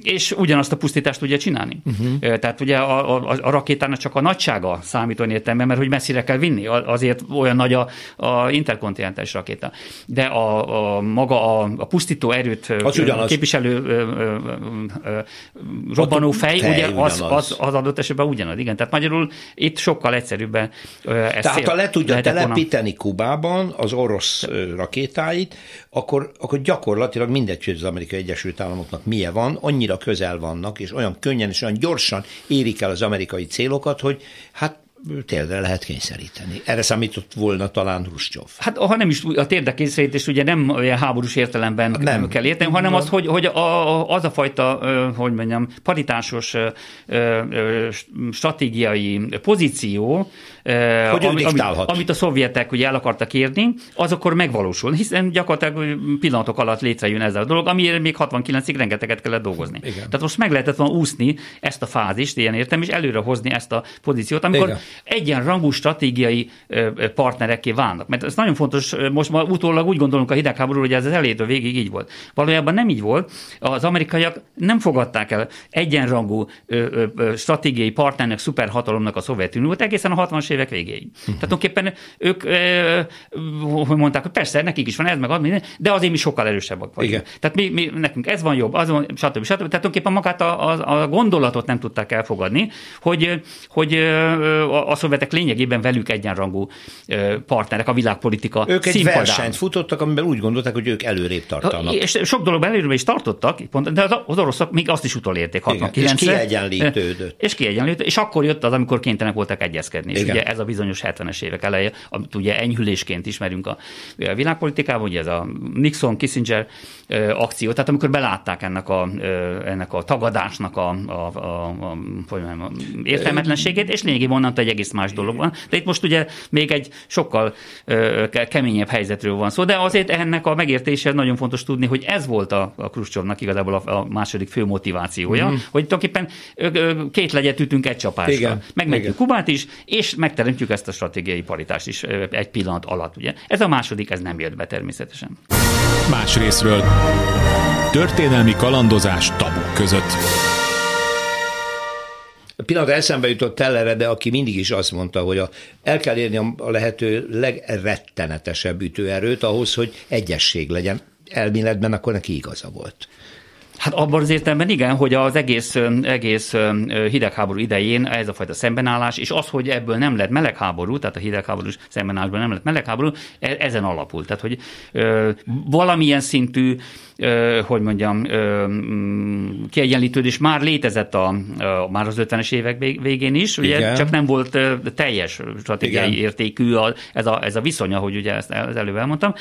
És ugyanazt a pusztítást tudja csinálni. Uh-huh. Tehát ugye a, a, a rakétának csak a nagysága számít olyan értelemben, mert hogy messzire kell vinni, azért olyan nagy a, a interkontinentális rakéta. De a, a maga a, a pusztító erőt az képviselő robbanó fej, fej ugye az, az, az adott esetben ugyanaz. Igen, tehát magyarul itt sokkal egyszerűbben ezt Tehát ha le tudja telepíteni volna. Kubában az orosz rakétáit, akkor, akkor gyakorlatilag mindegy, hogy az Amerikai Egyesült Államoknak milyen van, annyira közel vannak, és olyan könnyen és olyan gyorsan érik el az amerikai célokat, hogy hát térdre lehet kényszeríteni. Erre számított volna talán Hruscsov. Hát ha nem is a térdre kényszerítés ugye nem olyan háborús értelemben nem. kell érteni, hanem az, hogy, hogy a, az a fajta, hogy mondjam, paritásos stratégiai pozíció, hogy ami, amit, amit a szovjetek ugye el akartak érni, az akkor megvalósul, hiszen gyakorlatilag pillanatok alatt létrejön ez a dolog, amiért még 69-ig rengeteget kellett dolgozni. Igen. Tehát most meg lehetett volna úszni ezt a fázist, ilyen értem, és előre hozni ezt a pozíciót, amikor Igen. egyenrangú stratégiai partnerekké válnak. Mert ez nagyon fontos, most ma utólag úgy gondolunk a hidegháborúról, hogy ez az elétől végig így volt. Valójában nem így volt. Az amerikaiak nem fogadták el egyenrangú stratégiai partnernek, szuperhatalomnak a Szovjetuniót egészen a 60-as évek végéig. Uh-huh. Tehát tulajdonképpen ők, hogy mondták, hogy persze, nekik is van ez, meg az, minden, de azért mi sokkal erősebbek vagyunk. Igen. Tehát mi, mi, nekünk ez van jobb, az van, stb. stb. Tehát tulajdonképpen magát a, a, a gondolatot nem tudták elfogadni, hogy, hogy a, a szovjetek lényegében velük egyenrangú partnerek a világpolitika Ők egy színpadán. versenyt futottak, amiben úgy gondolták, hogy ők előrébb tartanak. És sok dologban előrébb is tartottak, de az oroszok még azt is utolérték 69 És kiegyenlítődött. És kiegyenlítődött, és akkor jött az, amikor kénytelenek voltak egyezkedni. És ugye ez a bizonyos 70-es évek eleje, amit ugye enyhülésként ismerünk a világpolitikában, ugye ez a Nixon-Kissinger akció, tehát amikor belátták ennek a, ennek a tagadásnak a, a, a, a, a értelmetlenségét, és lényegében onnantól egy egész más dolog van. De itt most ugye még egy sokkal keményebb helyzetről van szó, de azért ennek a megértése nagyon fontos tudni, hogy ez volt a, a Kruscsovnak igazából a, a második fő motivációja, mm. hogy tulajdonképpen két legyet ütünk egy csapásra. Igen. Megmentjük Kubát is, és megteremtjük ezt a stratégiai paritást is egy pillanat alatt. Ugye. Ez a második, ez nem jött be természetesen. Más részről történelmi kalandozás tabuk között. Pillanat eszembe jutott Tellere, de aki mindig is azt mondta, hogy a, el kell érni a, a lehető legrettenetesebb ütőerőt ahhoz, hogy egyesség legyen. Elméletben akkor neki igaza volt. Hát abban az értelemben igen, hogy az egész, egész hidegháború idején ez a fajta szembenállás, és az, hogy ebből nem lett melegháború, tehát a hidegháborús szembenállásból nem lett melegháború, e, ezen alapul. Tehát, hogy ö, valamilyen szintű hogy mondjam, kiegyenlítődés már létezett a, a, már az 50-es évek végén is, ugye, Igen. csak nem volt teljes stratégiai Igen. értékű a, ez, a, ez a viszony, ahogy ugye ezt az előbb elmondtam.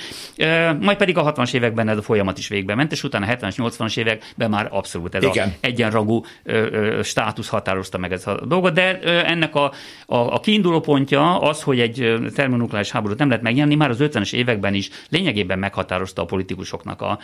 Majd pedig a 60-as években ez a folyamat is végbe ment, és utána a 70-es, 80-as években már abszolút ez Igen. a egyenrangú státusz határozta meg ez a dolgot, de ennek a, a, a kiinduló pontja az, hogy egy termonukleáris háborút nem lehet megnyerni, már az 50-es években is lényegében meghatározta a politikusoknak a,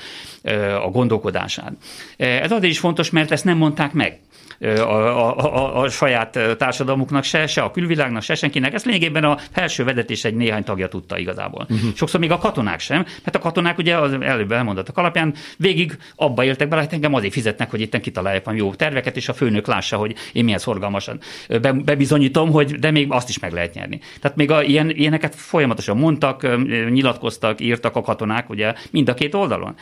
a gondolkodását. Ez azért is fontos, mert ezt nem mondták meg a, a, a, a saját társadalmuknak se, se a külvilágnak, se senkinek. Ezt lényegében a felső vezetés egy néhány tagja tudta igazából. Uh-huh. Sokszor még a katonák sem, mert a katonák ugye az előbb elmondottak alapján végig abba éltek bele, hogy engem azért fizetnek, hogy itt kitalálják a jó terveket, és a főnök lássa, hogy én milyen szorgalmasan be, bebizonyítom, hogy de még azt is meg lehet nyerni. Tehát még a, ilyen, ilyeneket folyamatosan mondtak, nyilatkoztak, írtak a katonák, ugye mind a két oldalon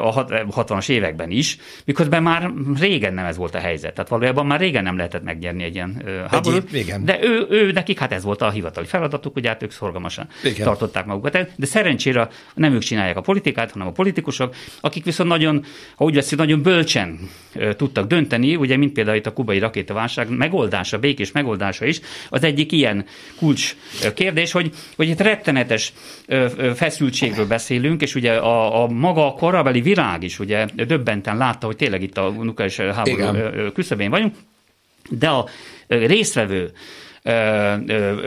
a 60-as években is, miközben már régen nem ez volt a helyzet. Tehát valójában már régen nem lehetett megnyerni egy ilyen háborút. De ő, ő, nekik hát ez volt a hivatali feladatuk, hogy hát ők szorgalmasan igen. tartották magukat. De szerencsére nem ők csinálják a politikát, hanem a politikusok, akik viszont nagyon, ha úgy veszik, nagyon bölcsen tudtak dönteni, ugye, mint például itt a kubai rakétaválság megoldása, békés megoldása is, az egyik ilyen kulcs kérdés, hogy, hogy itt rettenetes feszültségről beszélünk, és ugye a, a maga a korabeli világ is ugye döbbenten látta, hogy tényleg itt a nukleáris háború küszöbén vagyunk, de a résztvevő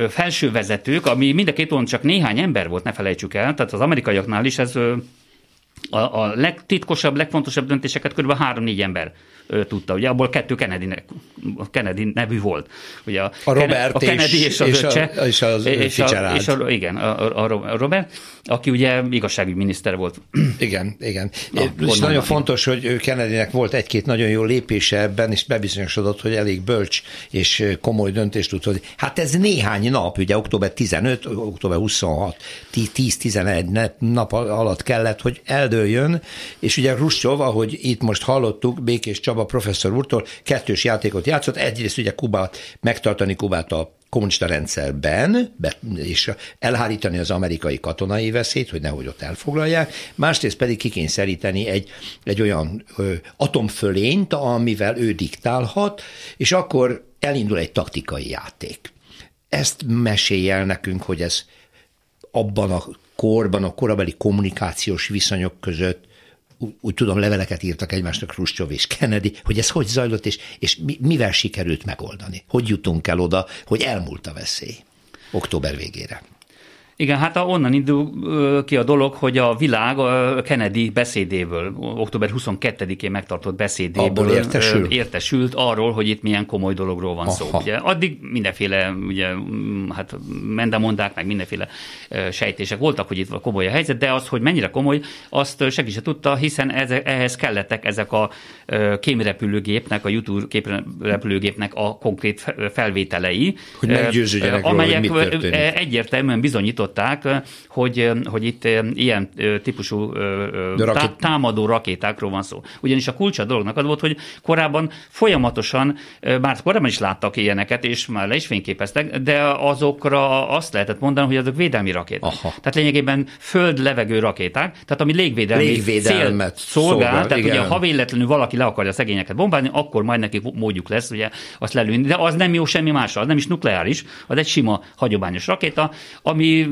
felső vezetők, ami mind a két oldalon csak néhány ember volt, ne felejtsük el, tehát az amerikaiaknál is ez a, a legtitkosabb, legfontosabb döntéseket kb. három-négy ember tudta. Ugye abból kettő Kennedy, Kennedy nevű volt. Ugye a, a Robert a Kennedy és, és az és öccse. A, és, az és, a, és a, igen, a, a Robert, aki ugye igazságügyminiszter volt. Igen, igen. Na, és nagyon fontos, hogy Kennedynek volt egy-két nagyon jó lépése ebben, és bebizonyosodott, hogy elég bölcs és komoly döntést tud hozni. Hát ez néhány nap, ugye október 15, október 26, 10-11 nap alatt kellett, hogy eldőljön, és ugye Ruscsov, ahogy itt most hallottuk, Békés Csaba professzor úrtól, kettős játékot játszott, egyrészt ugye Kubát, megtartani Kubát a kommunista rendszerben, és elhárítani az amerikai katonai veszélyt, hogy nehogy ott elfoglalják, másrészt pedig kikényszeríteni egy, egy olyan ö, atomfölényt, amivel ő diktálhat, és akkor elindul egy taktikai játék. Ezt mesélj el nekünk, hogy ez abban a korban, a korabeli kommunikációs viszonyok között úgy tudom, leveleket írtak egymásnak Khrushchev és Kennedy, hogy ez hogy zajlott, és, és mivel sikerült megoldani? Hogy jutunk el oda, hogy elmúlt a veszély október végére? Igen, hát onnan indul ki a dolog, hogy a világ a Kennedy beszédéből, október 22-én megtartott beszédéből értesül. értesült arról, hogy itt milyen komoly dologról van Aha. szó. Ugye, addig mindenféle ugye, hát mendemondák, meg mindenféle sejtések voltak, hogy itt komoly a helyzet, de az, hogy mennyire komoly, azt senki se tudta, hiszen ehhez kellettek ezek a kémrepülőgépnek, a YouTube kémrepülőgépnek a konkrét felvételei, hogy amelyek egyértelműen bizonyított gyanították, hogy, hogy itt ilyen típusú tá, támadó rakétákról van szó. Ugyanis a kulcsa dolognak az volt, hogy korábban folyamatosan, már korábban is láttak ilyeneket, és már le is fényképeztek, de azokra azt lehetett mondani, hogy azok védelmi rakéták. Aha. Tehát lényegében föld-levegő rakéták, tehát ami légvédelmi Légvédelmet szolgál, szolgál tehát igen. ugye ha véletlenül valaki le akarja a szegényeket bombálni, akkor majd neki módjuk lesz ugye azt lelőni, de az nem jó semmi másra, az nem is nukleáris, az egy sima hagyományos rakéta, ami,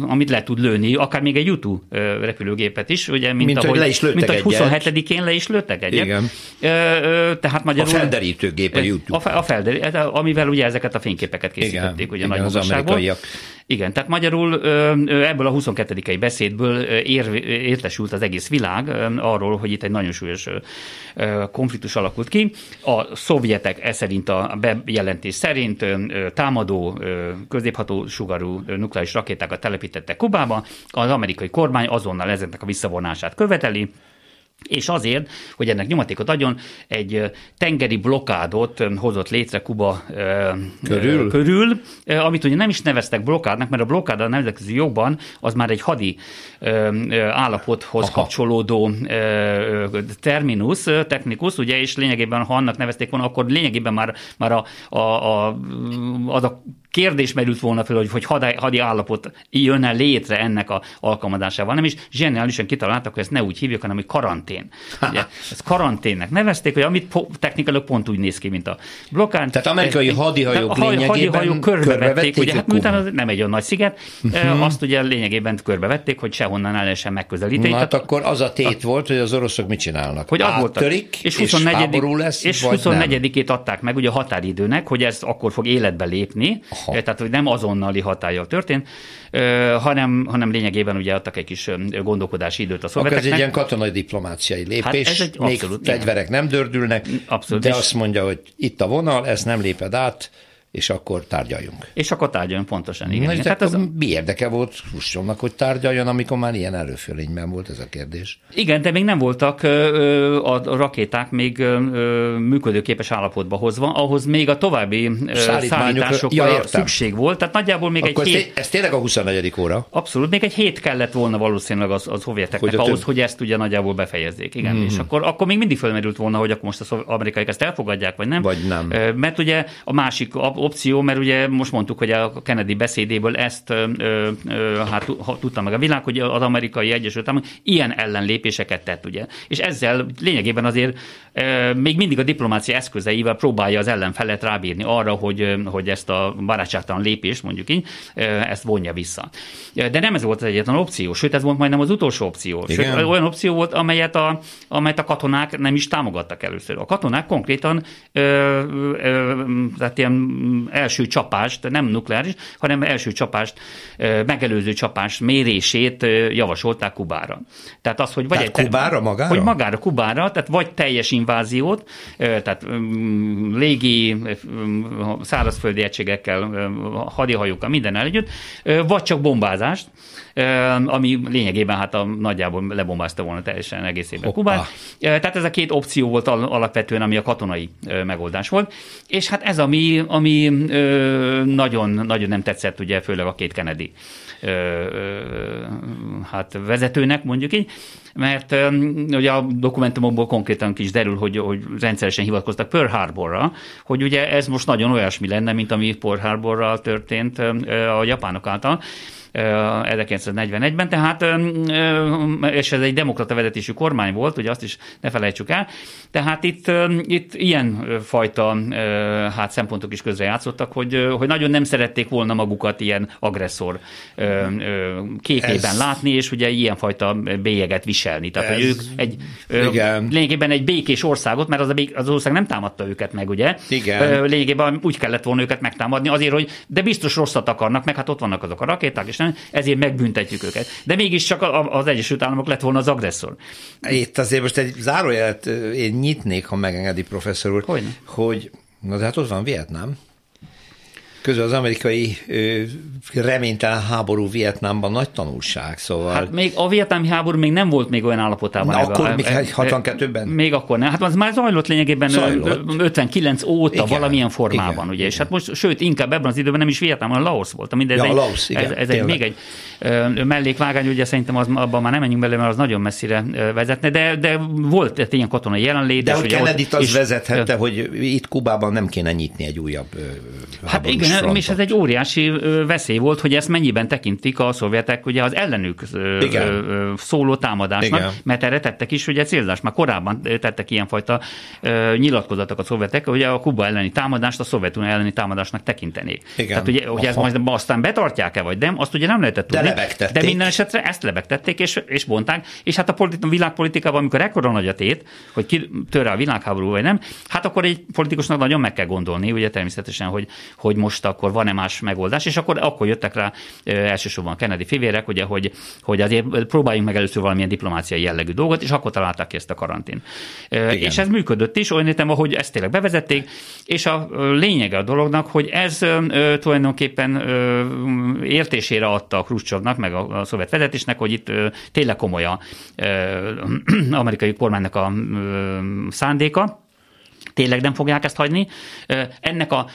amit le tud lőni, akár még egy YouTube repülőgépet is, ugye, mint, mint ahogy, le is mint ahogy 27-én le is lőttek egyet. Igen. Tehát magyarul, a felderítőgép a YouTube. A, a felderítő, amivel ugye ezeket a fényképeket készítették, igen, ugye igen, nagy az amerikaiak. Igen, tehát magyarul ebből a 22. beszédből ér, értesült az egész világ arról, hogy itt egy nagyon súlyos konfliktus alakult ki. A szovjetek e szerint a bejelentés szerint támadó középható sugarú nukleáris rakétákat telepítettek Kubába, az amerikai kormány azonnal ezeknek a visszavonását követeli, és azért, hogy ennek nyomatékot adjon, egy tengeri blokádot hozott létre Kuba körül, körül amit ugye nem is neveztek blokádnak, mert a blokád a nemzetközi jogban az már egy hadi állapothoz Aha. kapcsolódó terminus, technikus, ugye, és lényegében, ha annak nevezték volna, akkor lényegében már, már a, a, a, az a kérdés merült volna fel, hogy, hogy hadi, hadi állapot jönne létre ennek a alkalmazásával, nem is zseniálisan kitaláltak, hogy ezt ne úgy hívjuk, hanem hogy karantén. Ugye, ezt karanténnek nevezték, hogy amit technikailag pont úgy néz ki, mint a blokkán. Tehát amerikai hadihajók a lényegében hadihajók körbevették, ugye, hát miután az nem egy olyan nagy sziget, uh-huh. azt ugye lényegében körbevették, hogy sehonnan el lehessen megközelíteni. Na, hát akkor az a tét volt, hogy az oroszok mit csinálnak? Hogy az volt, és, 24 és lesz, és 24-ét adták meg ugye a határidőnek, hogy ez akkor fog életbe lépni, Aha. tehát hogy nem azonnali hatája történt, hanem, hanem lényegében ugye adtak egy kis gondolkodási időt a szolgálatok. ez egy ilyen katonai diplomáciai lépés, hát ez egy még abszolút, fegyverek nem dördülnek, abszolút, de azt mondja, hogy itt a vonal, ezt nem léped át, és akkor tárgyaljunk. És akkor tárgyaljunk, pontosan, igen. Na, igen. Tehát az... Mi érdeke volt Huscsonnak, hogy tárgyaljon, amikor már ilyen előfölényben volt ez a kérdés? Igen, de még nem voltak a rakéták még működőképes állapotba hozva, ahhoz még a további szállításokra ja, szükség volt. Tehát nagyjából még akkor egy ez hét... Ez tényleg a 24. óra? Abszolút, még egy hét kellett volna valószínűleg az, az hovjeteknek hogy ahhoz, több... hogy ezt ugye nagyjából befejezzék. Igen, mm-hmm. és akkor, akkor még mindig felmerült volna, hogy akkor most az amerikaiak ezt elfogadják, vagy nem. Vagy nem. Mert ugye a másik opció, mert ugye most mondtuk, hogy a Kennedy beszédéből ezt ö, ö, hát tudta meg a világ, hogy az amerikai Egyesült Államok ilyen ellenlépéseket tett, ugye. És ezzel lényegében azért ö, még mindig a diplomácia eszközeivel próbálja az ellenfelet rábírni arra, hogy, hogy ezt a barátságtalan lépést, mondjuk így, ö, ezt vonja vissza. De nem ez volt az egyetlen opció, sőt, ez volt majdnem az utolsó opció. Sőt, olyan opció volt, amelyet a, amelyet a katonák nem is támogattak először. A katonák konkrétan ö, ö, tehát ilyen első csapást, nem nukleáris, hanem első csapást, megelőző csapás mérését javasolták Kubára. Tehát az, hogy vagy tehát egy, Kubára magára? Hogy magára, Kubára, tehát vagy teljes inváziót, tehát légi, szárazföldi egységekkel, hadihajókkal, minden együtt, vagy csak bombázást, ami lényegében hát a, nagyjából lebombázta volna teljesen egészében Kubát. Tehát ez a két opció volt alapvetően, ami a katonai megoldás volt. És hát ez, ami, ami nagyon, nagyon nem tetszett, ugye főleg a két Kennedy hát vezetőnek, mondjuk így, mert ugye a dokumentumokból konkrétan is derül, hogy, hogy rendszeresen hivatkoztak Pearl Harborra, hogy ugye ez most nagyon olyasmi lenne, mint ami Pearl Harborral történt a japánok által, 1941-ben, tehát, és ez egy demokrata vezetésű kormány volt, ugye azt is ne felejtsük el, tehát itt, itt ilyen fajta hát szempontok is közre játszottak, hogy, hogy nagyon nem szerették volna magukat ilyen agresszor képében ez... látni, és ugye ilyenfajta bélyeget viselni. Tehát, ez... hogy ők egy, Igen. lényegében egy békés országot, mert az, a bék, az ország nem támadta őket meg, ugye? Igen. Lényegében úgy kellett volna őket megtámadni azért, hogy de biztos rosszat akarnak, meg hát ott vannak azok a rakéták, és nem, ezért megbüntetjük őket. De mégiscsak az Egyesült Államok lett volna az agresszor. Itt azért most egy zárójelet én nyitnék, ha megengedi professzor úr, Hogyne? hogy na de hát ott van Vietnám. Közben az amerikai ö, reménytelen háború Vietnámban nagy tanulság, szóval... Hát még a vietnámi háború még nem volt még olyan állapotában. Na, akkor még 62-ben? Még akkor nem. Hát az már zajlott lényegében zajlott. 59 óta igen, valamilyen formában, igen, ugye, igen. és hát most, sőt, inkább ebben az időben nem is Vietnám, hanem Laos volt. Mind ez ja, egy, Laos, igen, ez, ez egy, még egy mellékvágány, ugye szerintem az, abban már nem menjünk bele, mert az nagyon messzire vezetne, de, de volt egy ilyen katonai jelenlét. De hogy kennedy az is, vezethette, hogy itt Kubában nem kéne nyitni egy újabb Hát igen, frontot. és ez egy óriási veszély volt, hogy ezt mennyiben tekintik a szovjetek ugye az ellenük igen. szóló támadásnak, igen. mert erre tettek is ugye célzást. Már korábban tettek ilyenfajta nyilatkozatok a szovjetek, hogy a Kuba elleni támadást a Szovjetunió elleni támadásnak tekintenék. Igen. Tehát ugye, hogy ez majd aztán betartják-e vagy nem, azt ugye nem lehetett tudni. De, de minden esetre ezt lebegtették és, és bonták, és hát a, politi- világpolitikában, amikor ekkora nagy a tét, hogy ki tör a világháború vagy nem, hát akkor egy politikusnak nagyon meg kell gondolni, ugye természetesen, hogy, hogy most akkor van-e más megoldás, és akkor, akkor jöttek rá elsősorban Kennedy fivérek, ugye, hogy, hogy azért próbáljunk meg először valamilyen diplomáciai jellegű dolgot, és akkor találták ki ezt a karantén. Igen. És ez működött is, olyan értem, ahogy ezt tényleg bevezették, és a lényege a dolognak, hogy ez tulajdonképpen értésére adta a Khrushchevnak, meg a, a szovjet vezetésnek, hogy itt tényleg komoly a amerikai kormánynak a szándéka, tényleg nem fogják ezt hagyni. Ennek a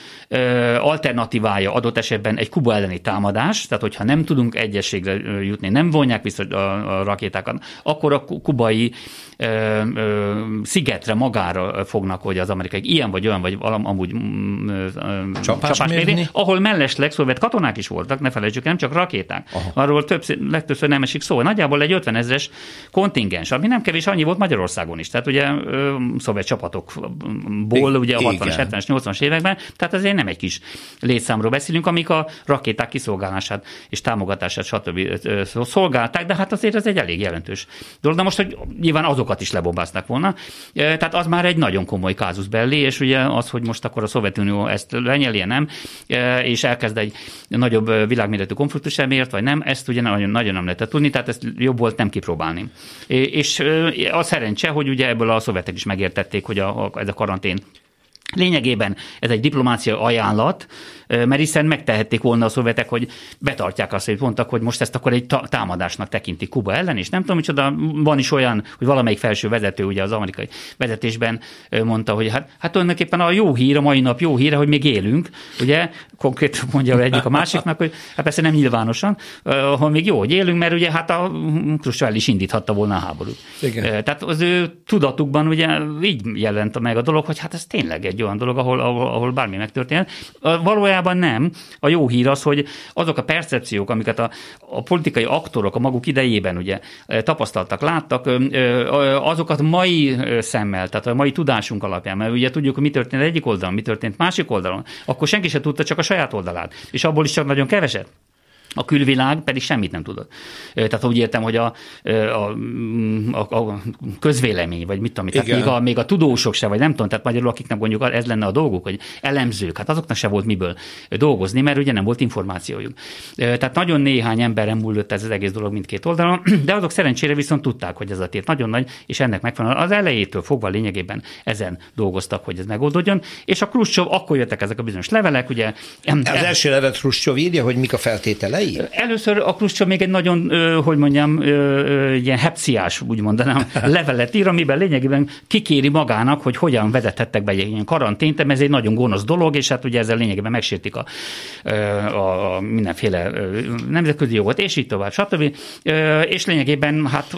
alternatívája adott esetben egy Kuba elleni támadás, tehát hogyha nem tudunk egyességre jutni, nem vonják vissza a rakétákat, akkor a kubai szigetre magára fognak, hogy az amerikai ilyen vagy olyan, vagy valam, amúgy csapás, csapás mérni, ahol mellesleg szovjet katonák is voltak, ne felejtsük, nem csak rakéták. Aha. Arról többször, legtöbbször nem esik szó. Nagyjából egy 50 ezres kontingens, ami nem kevés, annyi volt Magyarországon is. Tehát ugye szovjet csapatokból, ugye a 60-as, 70-es, 80-as években, tehát azért nem egy kis létszámról beszélünk, amik a rakéták kiszolgálását és támogatását, stb. szolgálták, de hát azért ez egy elég jelentős dolog. De most, hogy nyilván azok azokat is lebombázták volna. Tehát az már egy nagyon komoly kázus belli, és ugye az, hogy most akkor a Szovjetunió ezt lenyelje, nem, és elkezd egy nagyobb világméretű konfliktus emiatt, vagy nem, ezt ugye nagyon, nagyon nem lehetett tudni, tehát ezt jobb volt nem kipróbálni. És a szerencse, hogy ugye ebből a szovjetek is megértették, hogy a, a, ez a karantén Lényegében ez egy diplomácia ajánlat, mert hiszen megtehették volna a szovjetek, hogy betartják azt, hogy mondtak, hogy most ezt akkor egy támadásnak tekintik Kuba ellen, és nem tudom micsoda, van is olyan, hogy valamelyik felső vezető ugye az amerikai vezetésben mondta, hogy hát, hát tulajdonképpen a jó hír, a mai nap jó híre, hogy még élünk, ugye, konkrét mondja egyik a másiknak, hogy hát persze nem nyilvánosan, hogy még jó, hogy élünk, mert ugye hát a Khrushchev is indíthatta volna a háborút. Igen. Tehát az ő tudatukban ugye így jelent meg a dolog, hogy hát ez tényleg egy olyan dolog, ahol, ahol, ahol bármi megtörténhet. Valójában nem. A jó hír az, hogy azok a percepciók, amiket a, a politikai aktorok a maguk idejében ugye tapasztaltak, láttak, azokat mai szemmel, tehát a mai tudásunk alapján, mert ugye tudjuk, hogy mi történt egyik oldalon, mi történt másik oldalon, akkor senki se tudta csak a saját oldalát, és abból is csak nagyon keveset. A külvilág pedig semmit nem tudott. Tehát úgy értem, hogy a, a, a, a közvélemény, vagy mit tudom, tehát még a, még a tudósok se, vagy nem tudom, tehát magyarul akiknek mondjuk ez lenne a dolguk, hogy elemzők, hát azoknak se volt miből dolgozni, mert ugye nem volt információjuk. Tehát nagyon néhány emberen múlott ez az egész dolog mindkét oldalon, de azok szerencsére viszont tudták, hogy ez a tét nagyon nagy, és ennek megfelelően az elejétől fogva lényegében ezen dolgoztak, hogy ez megoldódjon, és a Kruscsov akkor jöttek ezek a bizonyos levelek, ugye. Az első levet Kruscsov írja, hogy mik a feltételei? Elején? Először a Khrushchev még egy nagyon, hogy mondjam, ilyen hepciás, úgy mondanám, levelet ír, amiben lényegében kikéri magának, hogy hogyan vezethettek be egy ilyen karantént, ez egy nagyon gonosz dolog, és hát ugye ezzel lényegében megsértik a, a, a mindenféle nemzetközi jogot, és így tovább, stb. És lényegében hát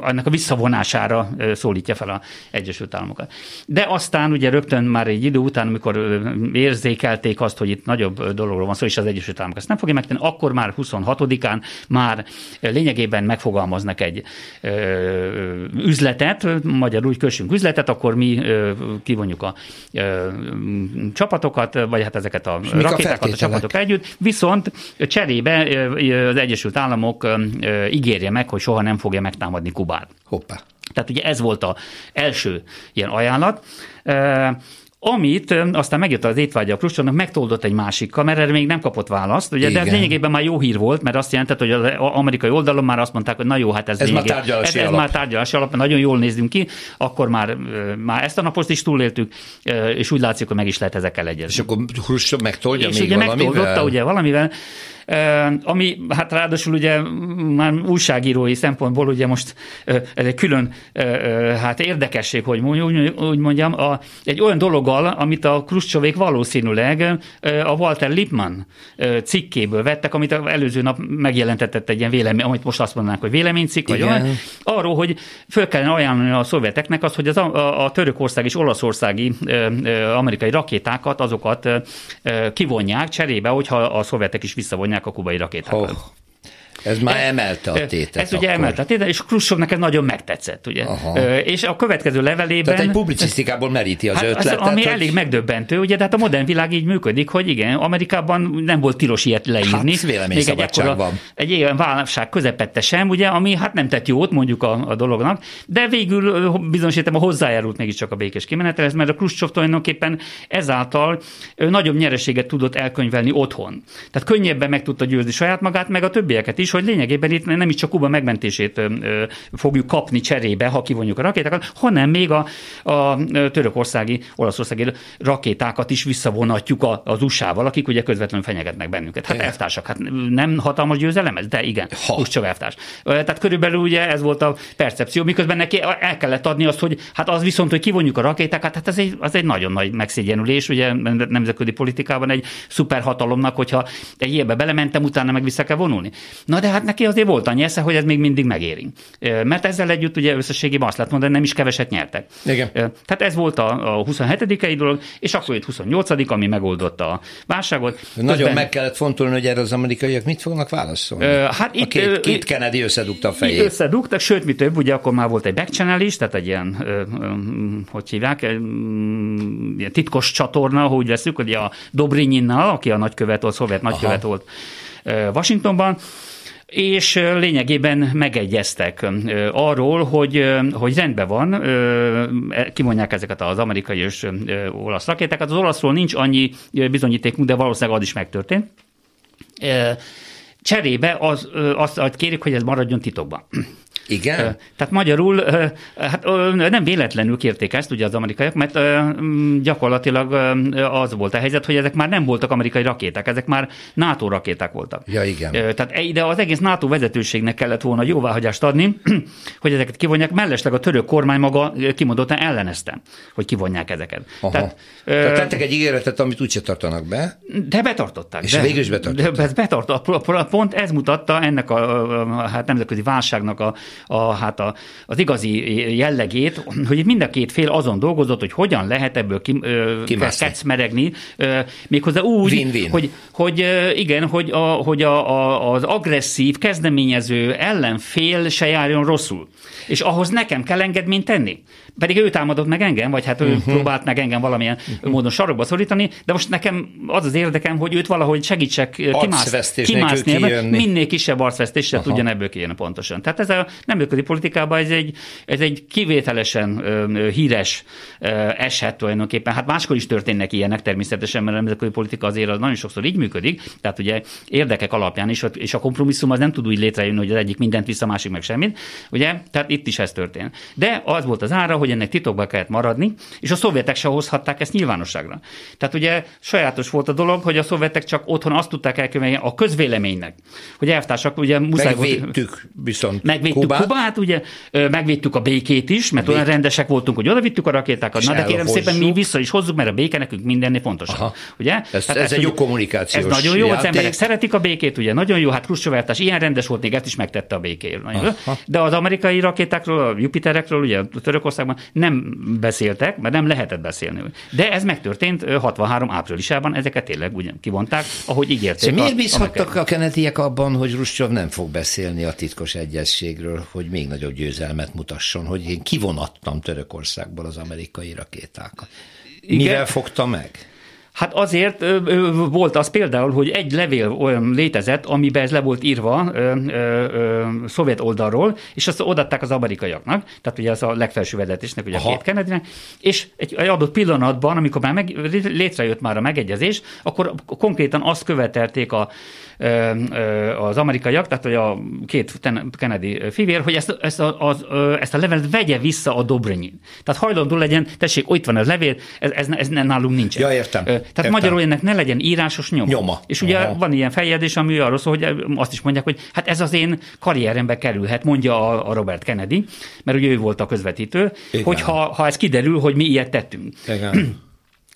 annak a visszavonására szólítja fel a Egyesült Államokat. De aztán ugye rögtön már egy idő után, amikor érzékelték azt, hogy itt nagyobb dologról van szó, és az Egyesült Államok ezt nem fogja megtenni, akkor már 26-án már lényegében megfogalmaznak egy ö, üzletet, magyarul úgy kössünk üzletet, akkor mi ö, kivonjuk a ö, csapatokat, vagy hát ezeket a Mik rakétákat a, a csapatok együtt, viszont cserébe az Egyesült Államok ígérje meg, hogy soha nem fogja megtámadni Kubát. Hoppá. Tehát ugye ez volt az első ilyen ajánlat. Amit aztán megjött az étvágya a Kruscsovnak, megtoldott egy másikkal, mert erre még nem kapott választ, ugye, de ez lényegében már jó hír volt, mert azt jelentett, hogy az amerikai oldalon már azt mondták, hogy na jó, hát ez, ez már tárgyalási ez, ez alap. már tárgyalási alap, nagyon jól nézünk ki, akkor már, már ezt a napost is túléltük, és úgy látszik, hogy meg is lehet ezekkel egyezni. És akkor Khrushchev megtoldja és még ugye valamivel? megtoldotta ugye valamivel, ami hát ráadásul ugye már újságírói szempontból ugye most ez egy külön hát érdekesség, hogy úgy mondjam, a, egy olyan dologgal, amit a Kruscsovék valószínűleg a Walter Lippmann cikkéből vettek, amit az előző nap megjelentetett egy ilyen vélemény, amit most azt mondanánk, hogy véleménycikk, vagy olyan, arról, hogy föl kellene ajánlani a szovjeteknek az, hogy az a, a, a törökország és olaszországi amerikai rakétákat, azokat kivonják cserébe, hogyha a szovjetek is visszavonják a kubai rakétákat. Oh. Ez már emelte a tétet. Ez ugye emelte a tétet, és Khrushchevnek ez nagyon megtetszett, ugye. Aha. És a következő levelében... Tehát egy publicisztikából meríti az hát ötletet. Az, ami hogy... elég megdöbbentő, ugye, tehát a modern világ így működik, hogy igen, Amerikában nem volt tilos ilyet leírni. Hát még egy, ekkora, van. egy ilyen válság közepette sem, ugye, ami hát nem tett jót mondjuk a, a dolognak, de végül bizonyos értem a hozzájárult mégiscsak a békés kimenetelhez, mert a Khrushchev tulajdonképpen ezáltal nagyobb nyereséget tudott elkönyvelni otthon. Tehát könnyebben meg tudta győzni saját magát, meg a többieket is, hogy lényegében itt nem is csak Kuba megmentését fogjuk kapni cserébe, ha kivonjuk a rakétákat, hanem még a, a törökországi, olaszországi rakétákat is visszavonatjuk az USA-val, akik ugye közvetlenül fenyegetnek bennünket. Hát elvtársak, hát nem hatalmas győzelem ez, de igen, Khrushchev elvtárs. Tehát körülbelül ugye ez volt a percepció, miközben neki el kellett adni azt, hogy hát az viszont, hogy kivonjuk a rakétákat, hát ez egy, az egy nagyon nagy megszégyenülés, ugye nemzetközi politikában egy szuperhatalomnak, hogyha egy ilyenbe belementem, utána meg vissza kell vonulni. Na de hát neki azért volt annyi esze, hogy ez még mindig megéri. Mert ezzel együtt ugye összességében azt lehet mondani, nem is keveset nyertek. Igen. Tehát ez volt a, a 27 dolog, és akkor jött 28 ami megoldotta a válságot. Nagyon Közben... meg kellett fontolni, hogy erre az amerikaiak mit fognak válaszolni. Hát itt, a két, két Kennedy összedugta a fejét. Összedugtak, sőt, mi több, ugye akkor már volt egy backchannel is, tehát egy ilyen, hogy hívják, ilyen titkos csatorna, hogy veszük, hogy a Dobrinyinnal, aki a nagykövet, a szovjet nagykövet Aha. volt Washingtonban, és lényegében megegyeztek arról, hogy, hogy rendben van, e, kimondják ezeket az amerikai és olasz rakétákat. Az olaszról nincs annyi bizonyítékunk, de valószínűleg az is megtörtént. Cserébe az, azt kérik, hogy ez maradjon titokban. Igen? Tehát magyarul, hát nem véletlenül kérték ezt ugye az amerikaiak, mert gyakorlatilag az volt a helyzet, hogy ezek már nem voltak amerikai rakéták, ezek már NATO rakéták voltak. Ja, igen. Tehát ide az egész NATO vezetőségnek kellett volna jóváhagyást adni, hogy ezeket kivonják, mellesleg a török kormány maga kimondottan ellenezte, hogy kivonják ezeket. Aha. Tehát, Tehát tettek egy ígéretet, amit úgyse tartanak be. De betartották. És de, végül is betartották. De ez betartott. Pont ez mutatta ennek a, a hát nemzetközi válságnak a, a, hát a, az igazi jellegét, hogy mind a két fél azon dolgozott, hogy hogyan lehet ebből ki, kecmeregni, méghozzá úgy, Win-win. hogy, hogy igen, hogy, a, hogy a, a, az agresszív, kezdeményező ellenfél se járjon rosszul. És ahhoz nekem kell engedményt tenni. Pedig ő támadott meg engem, vagy hát ő uh-huh. próbált meg engem valamilyen uh-huh. módon sarokba szorítani, de most nekem az az érdekem, hogy őt valahogy segítsek kimász, kimászni, minél kisebb arcvesztéssel uh-huh. tudjon ebből kijönni pontosan. Tehát ez a nemzetközi politikában ez egy, ez egy kivételesen ö, híres ö, eset tulajdonképpen. Hát máskor is történnek ilyenek természetesen, mert a nemzetközi politika azért az nagyon sokszor így működik, tehát ugye érdekek alapján is, és a kompromisszum az nem tud úgy létrejönni, hogy az egyik mindent vissza, a másik meg semmit, ugye? Tehát itt is ez történt. De az volt az ára, hogy ennek titokba kellett maradni, és a szovjetek se hozhatták ezt nyilvánosságra. Tehát ugye sajátos volt a dolog, hogy a szovjetek csak otthon azt tudták elkövetni a közvéleménynek, hogy elvtársak, ugye muszáj Megvédtük viszont Megvédtük Kubát. Kubát, ugye megvédtük a békét is, mert Vét. olyan rendesek voltunk, hogy odavittük a rakétákat. Na de kérem szépen, mi vissza is hozzuk, mert a béke nekünk mindennél fontosabb. Aha. Ugye? Ez, hát ez, ez egy jó kommunikációs Ez nagyon jó, játék. az emberek szeretik a békét, ugye nagyon jó, hát Khrushchev ilyen rendes volt, még ezt is megtette a békéért. De az amerikai rakétákról, a Jupiterekről, ugye Törökországban nem beszéltek, mert nem lehetett beszélni. De ez megtörtént 63 áprilisában, ezeket tényleg ugyan kivonták, ahogy ígérték. Szóval miért bízhattak a kenetiek abban, hogy Ruscsov nem fog beszélni a titkos egyességről, hogy még nagyobb győzelmet mutasson, hogy én kivonattam Törökországból az amerikai rakétákat? Igen. Mivel fogta meg? Hát azért ö, ö, volt az például, hogy egy levél olyan létezett, amiben ez le volt írva ö, ö, ö, szovjet oldalról, és azt odaadták az amerikaiaknak, tehát ugye az a legfelső vezetésnek, ugye Aha. a két kennedy és egy, egy adott pillanatban, amikor már meg, létrejött már a megegyezés, akkor konkrétan azt követelték a, az amerikaiak, tehát hogy a két Kennedy fivér, hogy ezt, ezt, a, az, ezt a levelet vegye vissza a Dobrinyin. Tehát hajlandó legyen, tessék, ott van a levél, ez, ez, ez nálunk nincs. Ja, értem. Tehát értem. magyarul ennek ne legyen írásos nyoma. nyoma. És ugye Aha. van ilyen feljegyzés, ami arról szól, hogy azt is mondják, hogy hát ez az én karrierembe kerülhet, mondja a, a Robert Kennedy, mert ugye ő volt a közvetítő, Igen. hogy ha, ha ez kiderül, hogy mi ilyet tettünk. Igen.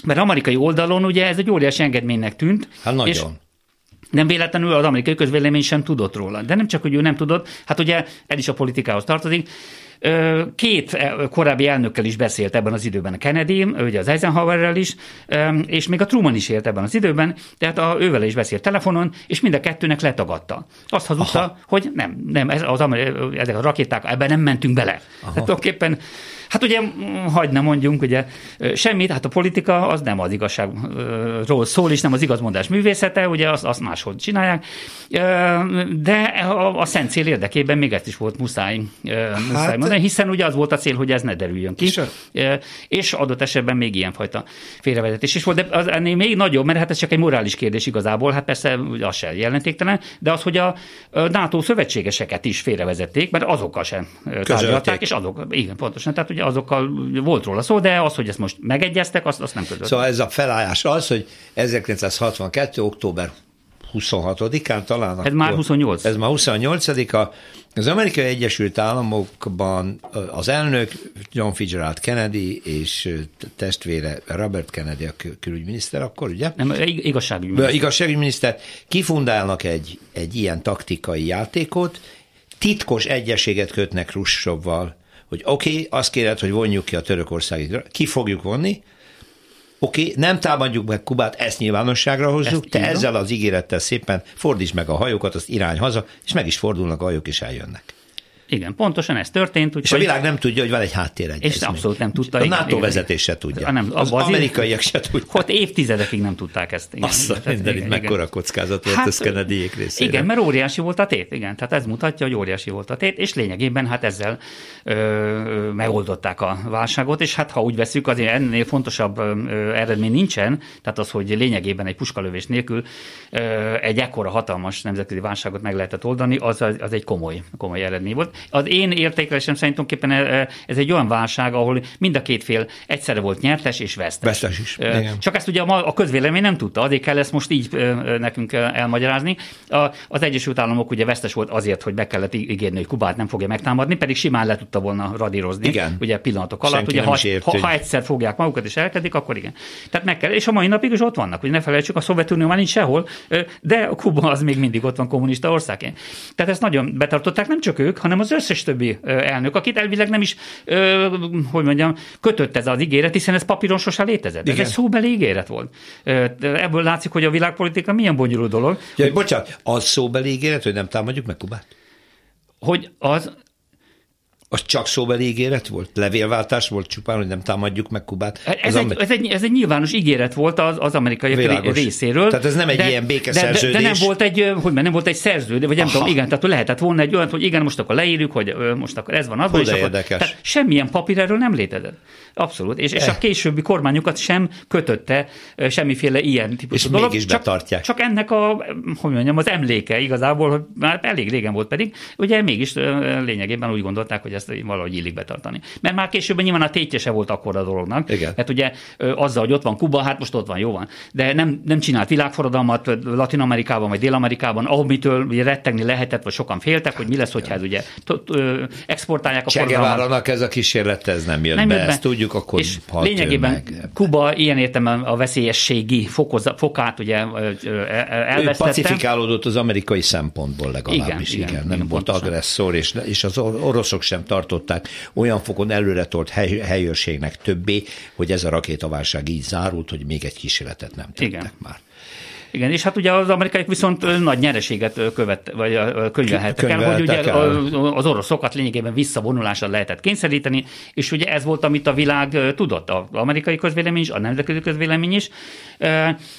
Mert amerikai oldalon ugye ez egy óriási engedménynek tűnt. Hát nagyon. És nem véletlenül az amerikai közvélemény sem tudott róla. De nem csak, hogy ő nem tudott, hát ugye ez is a politikához tartozik. Két korábbi elnökkel is beszélt ebben az időben, Kennedy, ugye az Eisenhowerrel is, és még a Truman is élt ebben az időben, tehát a, ővel is beszélt telefonon, és mind a kettőnek letagadta. Azt hazudta, Aha. hogy nem, nem, ez az, ezek a rakéták, ebben nem mentünk bele. Aha. Tehát tulajdonképpen Hát ugye, hagyd ne mondjunk, ugye semmit, hát a politika az nem az igazságról szól, és nem az igazmondás művészete, ugye azt, azt máshol csinálják, de a, a szent cél érdekében még ezt is volt muszáj, hát, muszáj mondani, hiszen ugye az volt a cél, hogy ez ne derüljön ki, és, és adott esetben még ilyenfajta félrevezetés is volt, de az ennél még nagyobb, mert hát ez csak egy morális kérdés igazából, hát persze az sem jelentéktelen, de az, hogy a NATO szövetségeseket is félrevezették, mert azokkal sem tárgyalták, és azok, igen, pontosan, tehát ugye azokkal volt róla szó, de az, hogy ezt most megegyeztek, azt, azt nem között. Szóval ez a felállás az, hogy 1962. október 26-án talán. Ez már 28. Ez már 28-a. Az Amerikai Egyesült Államokban az elnök John Fitzgerald Kennedy és testvére Robert Kennedy a külügyminiszter akkor, ugye? Nem, igazságügyminiszter. Igazságügyminiszter kifundálnak egy, egy ilyen taktikai játékot, titkos egyességet kötnek Russovval, hogy oké, okay, azt kéred, hogy vonjuk ki a törökországi, ki fogjuk vonni, oké, okay, nem támadjuk meg Kubát, ezt nyilvánosságra hozzuk, ezt te ezzel az ígérettel szépen fordíts meg a hajókat, azt irány haza, és meg is fordulnak a hajók, és eljönnek. Igen, pontosan ez történt. Úgy, és a világ nem tudja, hogy van egy háttéregyezmény. És abszolút nem tudta. A igen, NATO igen, vezetés se tudja. Nem, az, az amerikaiak se tudják. Ott évtizedekig nem tudták ezt. Igen. Azt a mindenit, mekkora kockázat volt hát, ez kennedy részére. Igen, mert óriási volt a tét, igen. Tehát ez mutatja, hogy óriási volt a tét, és lényegében hát ezzel ö, megoldották a válságot, és hát ha úgy veszük, azért ennél fontosabb ö, eredmény nincsen, tehát az, hogy lényegében egy puskalövés nélkül ö, egy ekkora hatalmas nemzetközi válságot meg lehetett oldani, az, az egy komoly, komoly eredmény volt. Az én értékelésem szerint tulajdonképpen ez egy olyan válság, ahol mind a két fél egyszerre volt nyertes és vesztes. Vesztes is. Igen. Csak ezt ugye a közvélemény nem tudta, azért kell ezt most így nekünk elmagyarázni. Az Egyesült Államok ugye vesztes volt azért, hogy be kellett ígérni, hogy Kubát nem fogja megtámadni, pedig simán le tudta volna radírozni. Igen. Ugye pillanatok alatt. Senki ugye, ha, ért, ha, ha, egyszer fogják magukat és elkedik, akkor igen. Tehát meg kell, és a mai napig is ott vannak, hogy ne felejtsük, a Szovjetunió már nincs sehol, de Kuba az még mindig ott van kommunista országként. Tehát ezt nagyon betartották nem csak ők, hanem az az összes többi elnök, akit elvileg nem is, hogy mondjam, kötött ez az ígéret, hiszen ez papíron sose létezett. Igen. Ez egy szóbeli ígéret volt. Ebből látszik, hogy a világpolitika milyen bonyolult dolog. Ja, hogy... bocsánat, az szóbeli ígéret, hogy nem támadjuk meg Kubát? Hogy az, az csak szóbeli ígéret volt? Levélváltás volt csupán, hogy nem támadjuk meg Kubát? Ez, egy, ez, egy, ez egy nyilvános ígéret volt az, az amerikai Világos. részéről. Tehát ez nem egy de, ilyen békeszerződés. De, de, de, nem volt egy, hogy nem volt egy szerződés, vagy nem Aha. tudom, igen, tehát lehetett volna egy olyan, hogy igen, most akkor leírjuk, hogy most akkor ez van, az van, és akkor, tehát semmilyen papír erről nem létezett. Abszolút. És, és a eh. későbbi kormányokat sem kötötte semmiféle ilyen típusú és dolog. Mégis csak, betartják. Csak ennek a, hogy mondjam, az emléke igazából, hogy már elég régen volt pedig, ugye mégis lényegében úgy gondolták, hogy ezt valahogy illik betartani. Mert már később nyilván a tétje se volt akkor a dolognak. Igen. Hát ugye azzal, hogy ott van Kuba, hát most ott van, jó van. De nem, nem csinált világforradalmat Latin Amerikában vagy Dél-Amerikában, amitől ugye rettegni lehetett, vagy sokan féltek, hogy mi lesz, hogyha ez ugye exportálják a forradalmat. ez a kísérlet, ez nem jött nem be, jött be. ezt tudjuk, akkor és lényegében meg. Kuba ilyen értelemben a veszélyességi fokoza, fokát ugye elvesztette. pacifikálódott az amerikai szempontból legalábbis, igen, igen, igen nem igen, volt pontosan. agresszor, és, és az oroszok sem tartották olyan fokon előretolt hely, helyőrségnek többé, hogy ez a rakétaválság így zárult, hogy még egy kísérletet nem tettek Igen. már. Igen, és hát ugye az amerikaiak viszont nagy nyereséget követ, vagy könyvelhettek el, hogy ugye el. az oroszokat lényegében visszavonulásra lehetett kényszeríteni, és ugye ez volt, amit a világ tudott, az amerikai közvélemény is, a nemzetközi közvélemény is,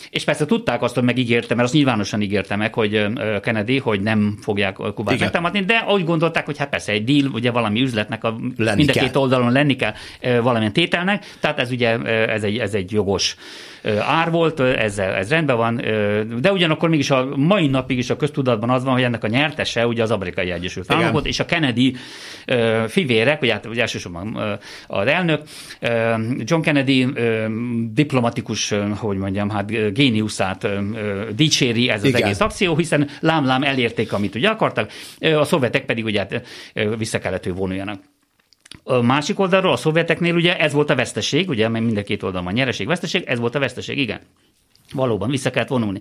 és persze tudták azt, hogy megígérte, mert azt nyilvánosan ígérte meg, hogy Kennedy, hogy nem fogják Kubát megtámadni, de úgy gondolták, hogy hát persze egy deal, ugye valami üzletnek a lenni mind a két oldalon lenni kell valamilyen tételnek, tehát ez ugye ez egy, ez egy jogos ár volt, ez, ez rendben van, de ugyanakkor mégis a mai napig is a köztudatban az van, hogy ennek a nyertese ugye az amerikai Egyesült Államok volt, és a Kennedy fivérek, ugye, hát, elsősorban az elnök, John Kennedy diplomatikus, hogy mondjam, hát géniuszát dicséri ez az Igen. egész akció, hiszen lám-lám elérték, amit ugye akartak, a szovjetek pedig ugye hát, vissza kellett, hogy vonuljanak. A másik oldalról, a szovjeteknél ugye ez volt a veszteség, ugye, mert mind a két oldalon van nyereség, veszteség, ez volt a veszteség, igen. Valóban vissza kellett vonulni.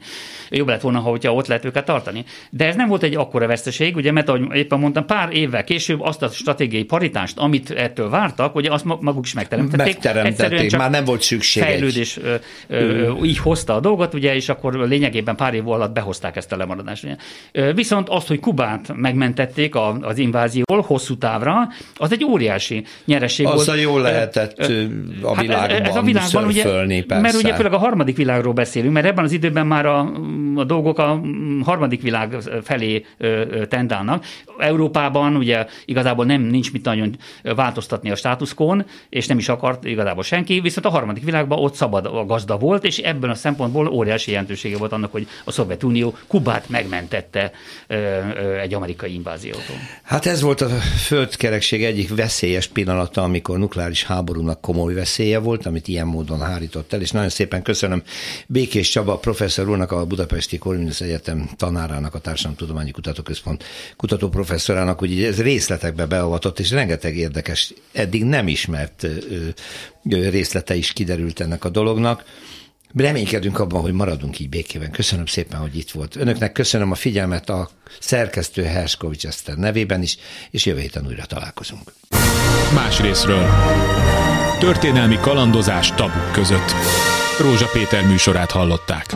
Jobb lett volna, hogyha ott lehet őket tartani. De ez nem volt egy akkora veszteség, ugye, mert ahogy éppen mondtam, pár évvel később azt a stratégiai paritást, amit ettől vártak, ugye azt maguk is megteremtették. Megteremtették, már nem volt szükség. Fejlődés ö, ö, így hozta a dolgot, ugye, és akkor lényegében pár év alatt behozták ezt a lemaradást. Ugye. Viszont azt, hogy Kubát megmentették az invázióból hosszú távra, az egy óriási nyereség az volt. Az a jól lehetett a világban, hát ez a világban ugye, persze. Mert ugye főleg a harmadik világról beszél beszélünk, mert ebben az időben már a, a dolgok a harmadik világ felé tendálnak. Európában ugye igazából nem nincs mit nagyon változtatni a státuszkón, és nem is akart igazából senki, viszont a harmadik világban ott szabad a gazda volt, és ebben a szempontból óriási jelentősége volt annak, hogy a Szovjetunió Kubát megmentette egy amerikai inváziótól. Hát ez volt a földkerekség egyik veszélyes pillanata, amikor nukleáris háborúnak komoly veszélye volt, amit ilyen módon hárított el, és nagyon szépen köszönöm B. Békés Csaba professzor úrnak, a Budapesti Corvinus Egyetem tanárának, a Társadalomtudományi Kutatóközpont kutatóprofesszorának, hogy ez részletekbe beavatott, és rengeteg érdekes, eddig nem ismert részlete is kiderült ennek a dolognak. Reménykedünk abban, hogy maradunk így békében. Köszönöm szépen, hogy itt volt. Önöknek köszönöm a figyelmet a szerkesztő Herskovics Eszter nevében is, és jövő héten újra találkozunk. Más részről. Történelmi kalandozás tabuk között. Rózsa Péter műsorát hallották.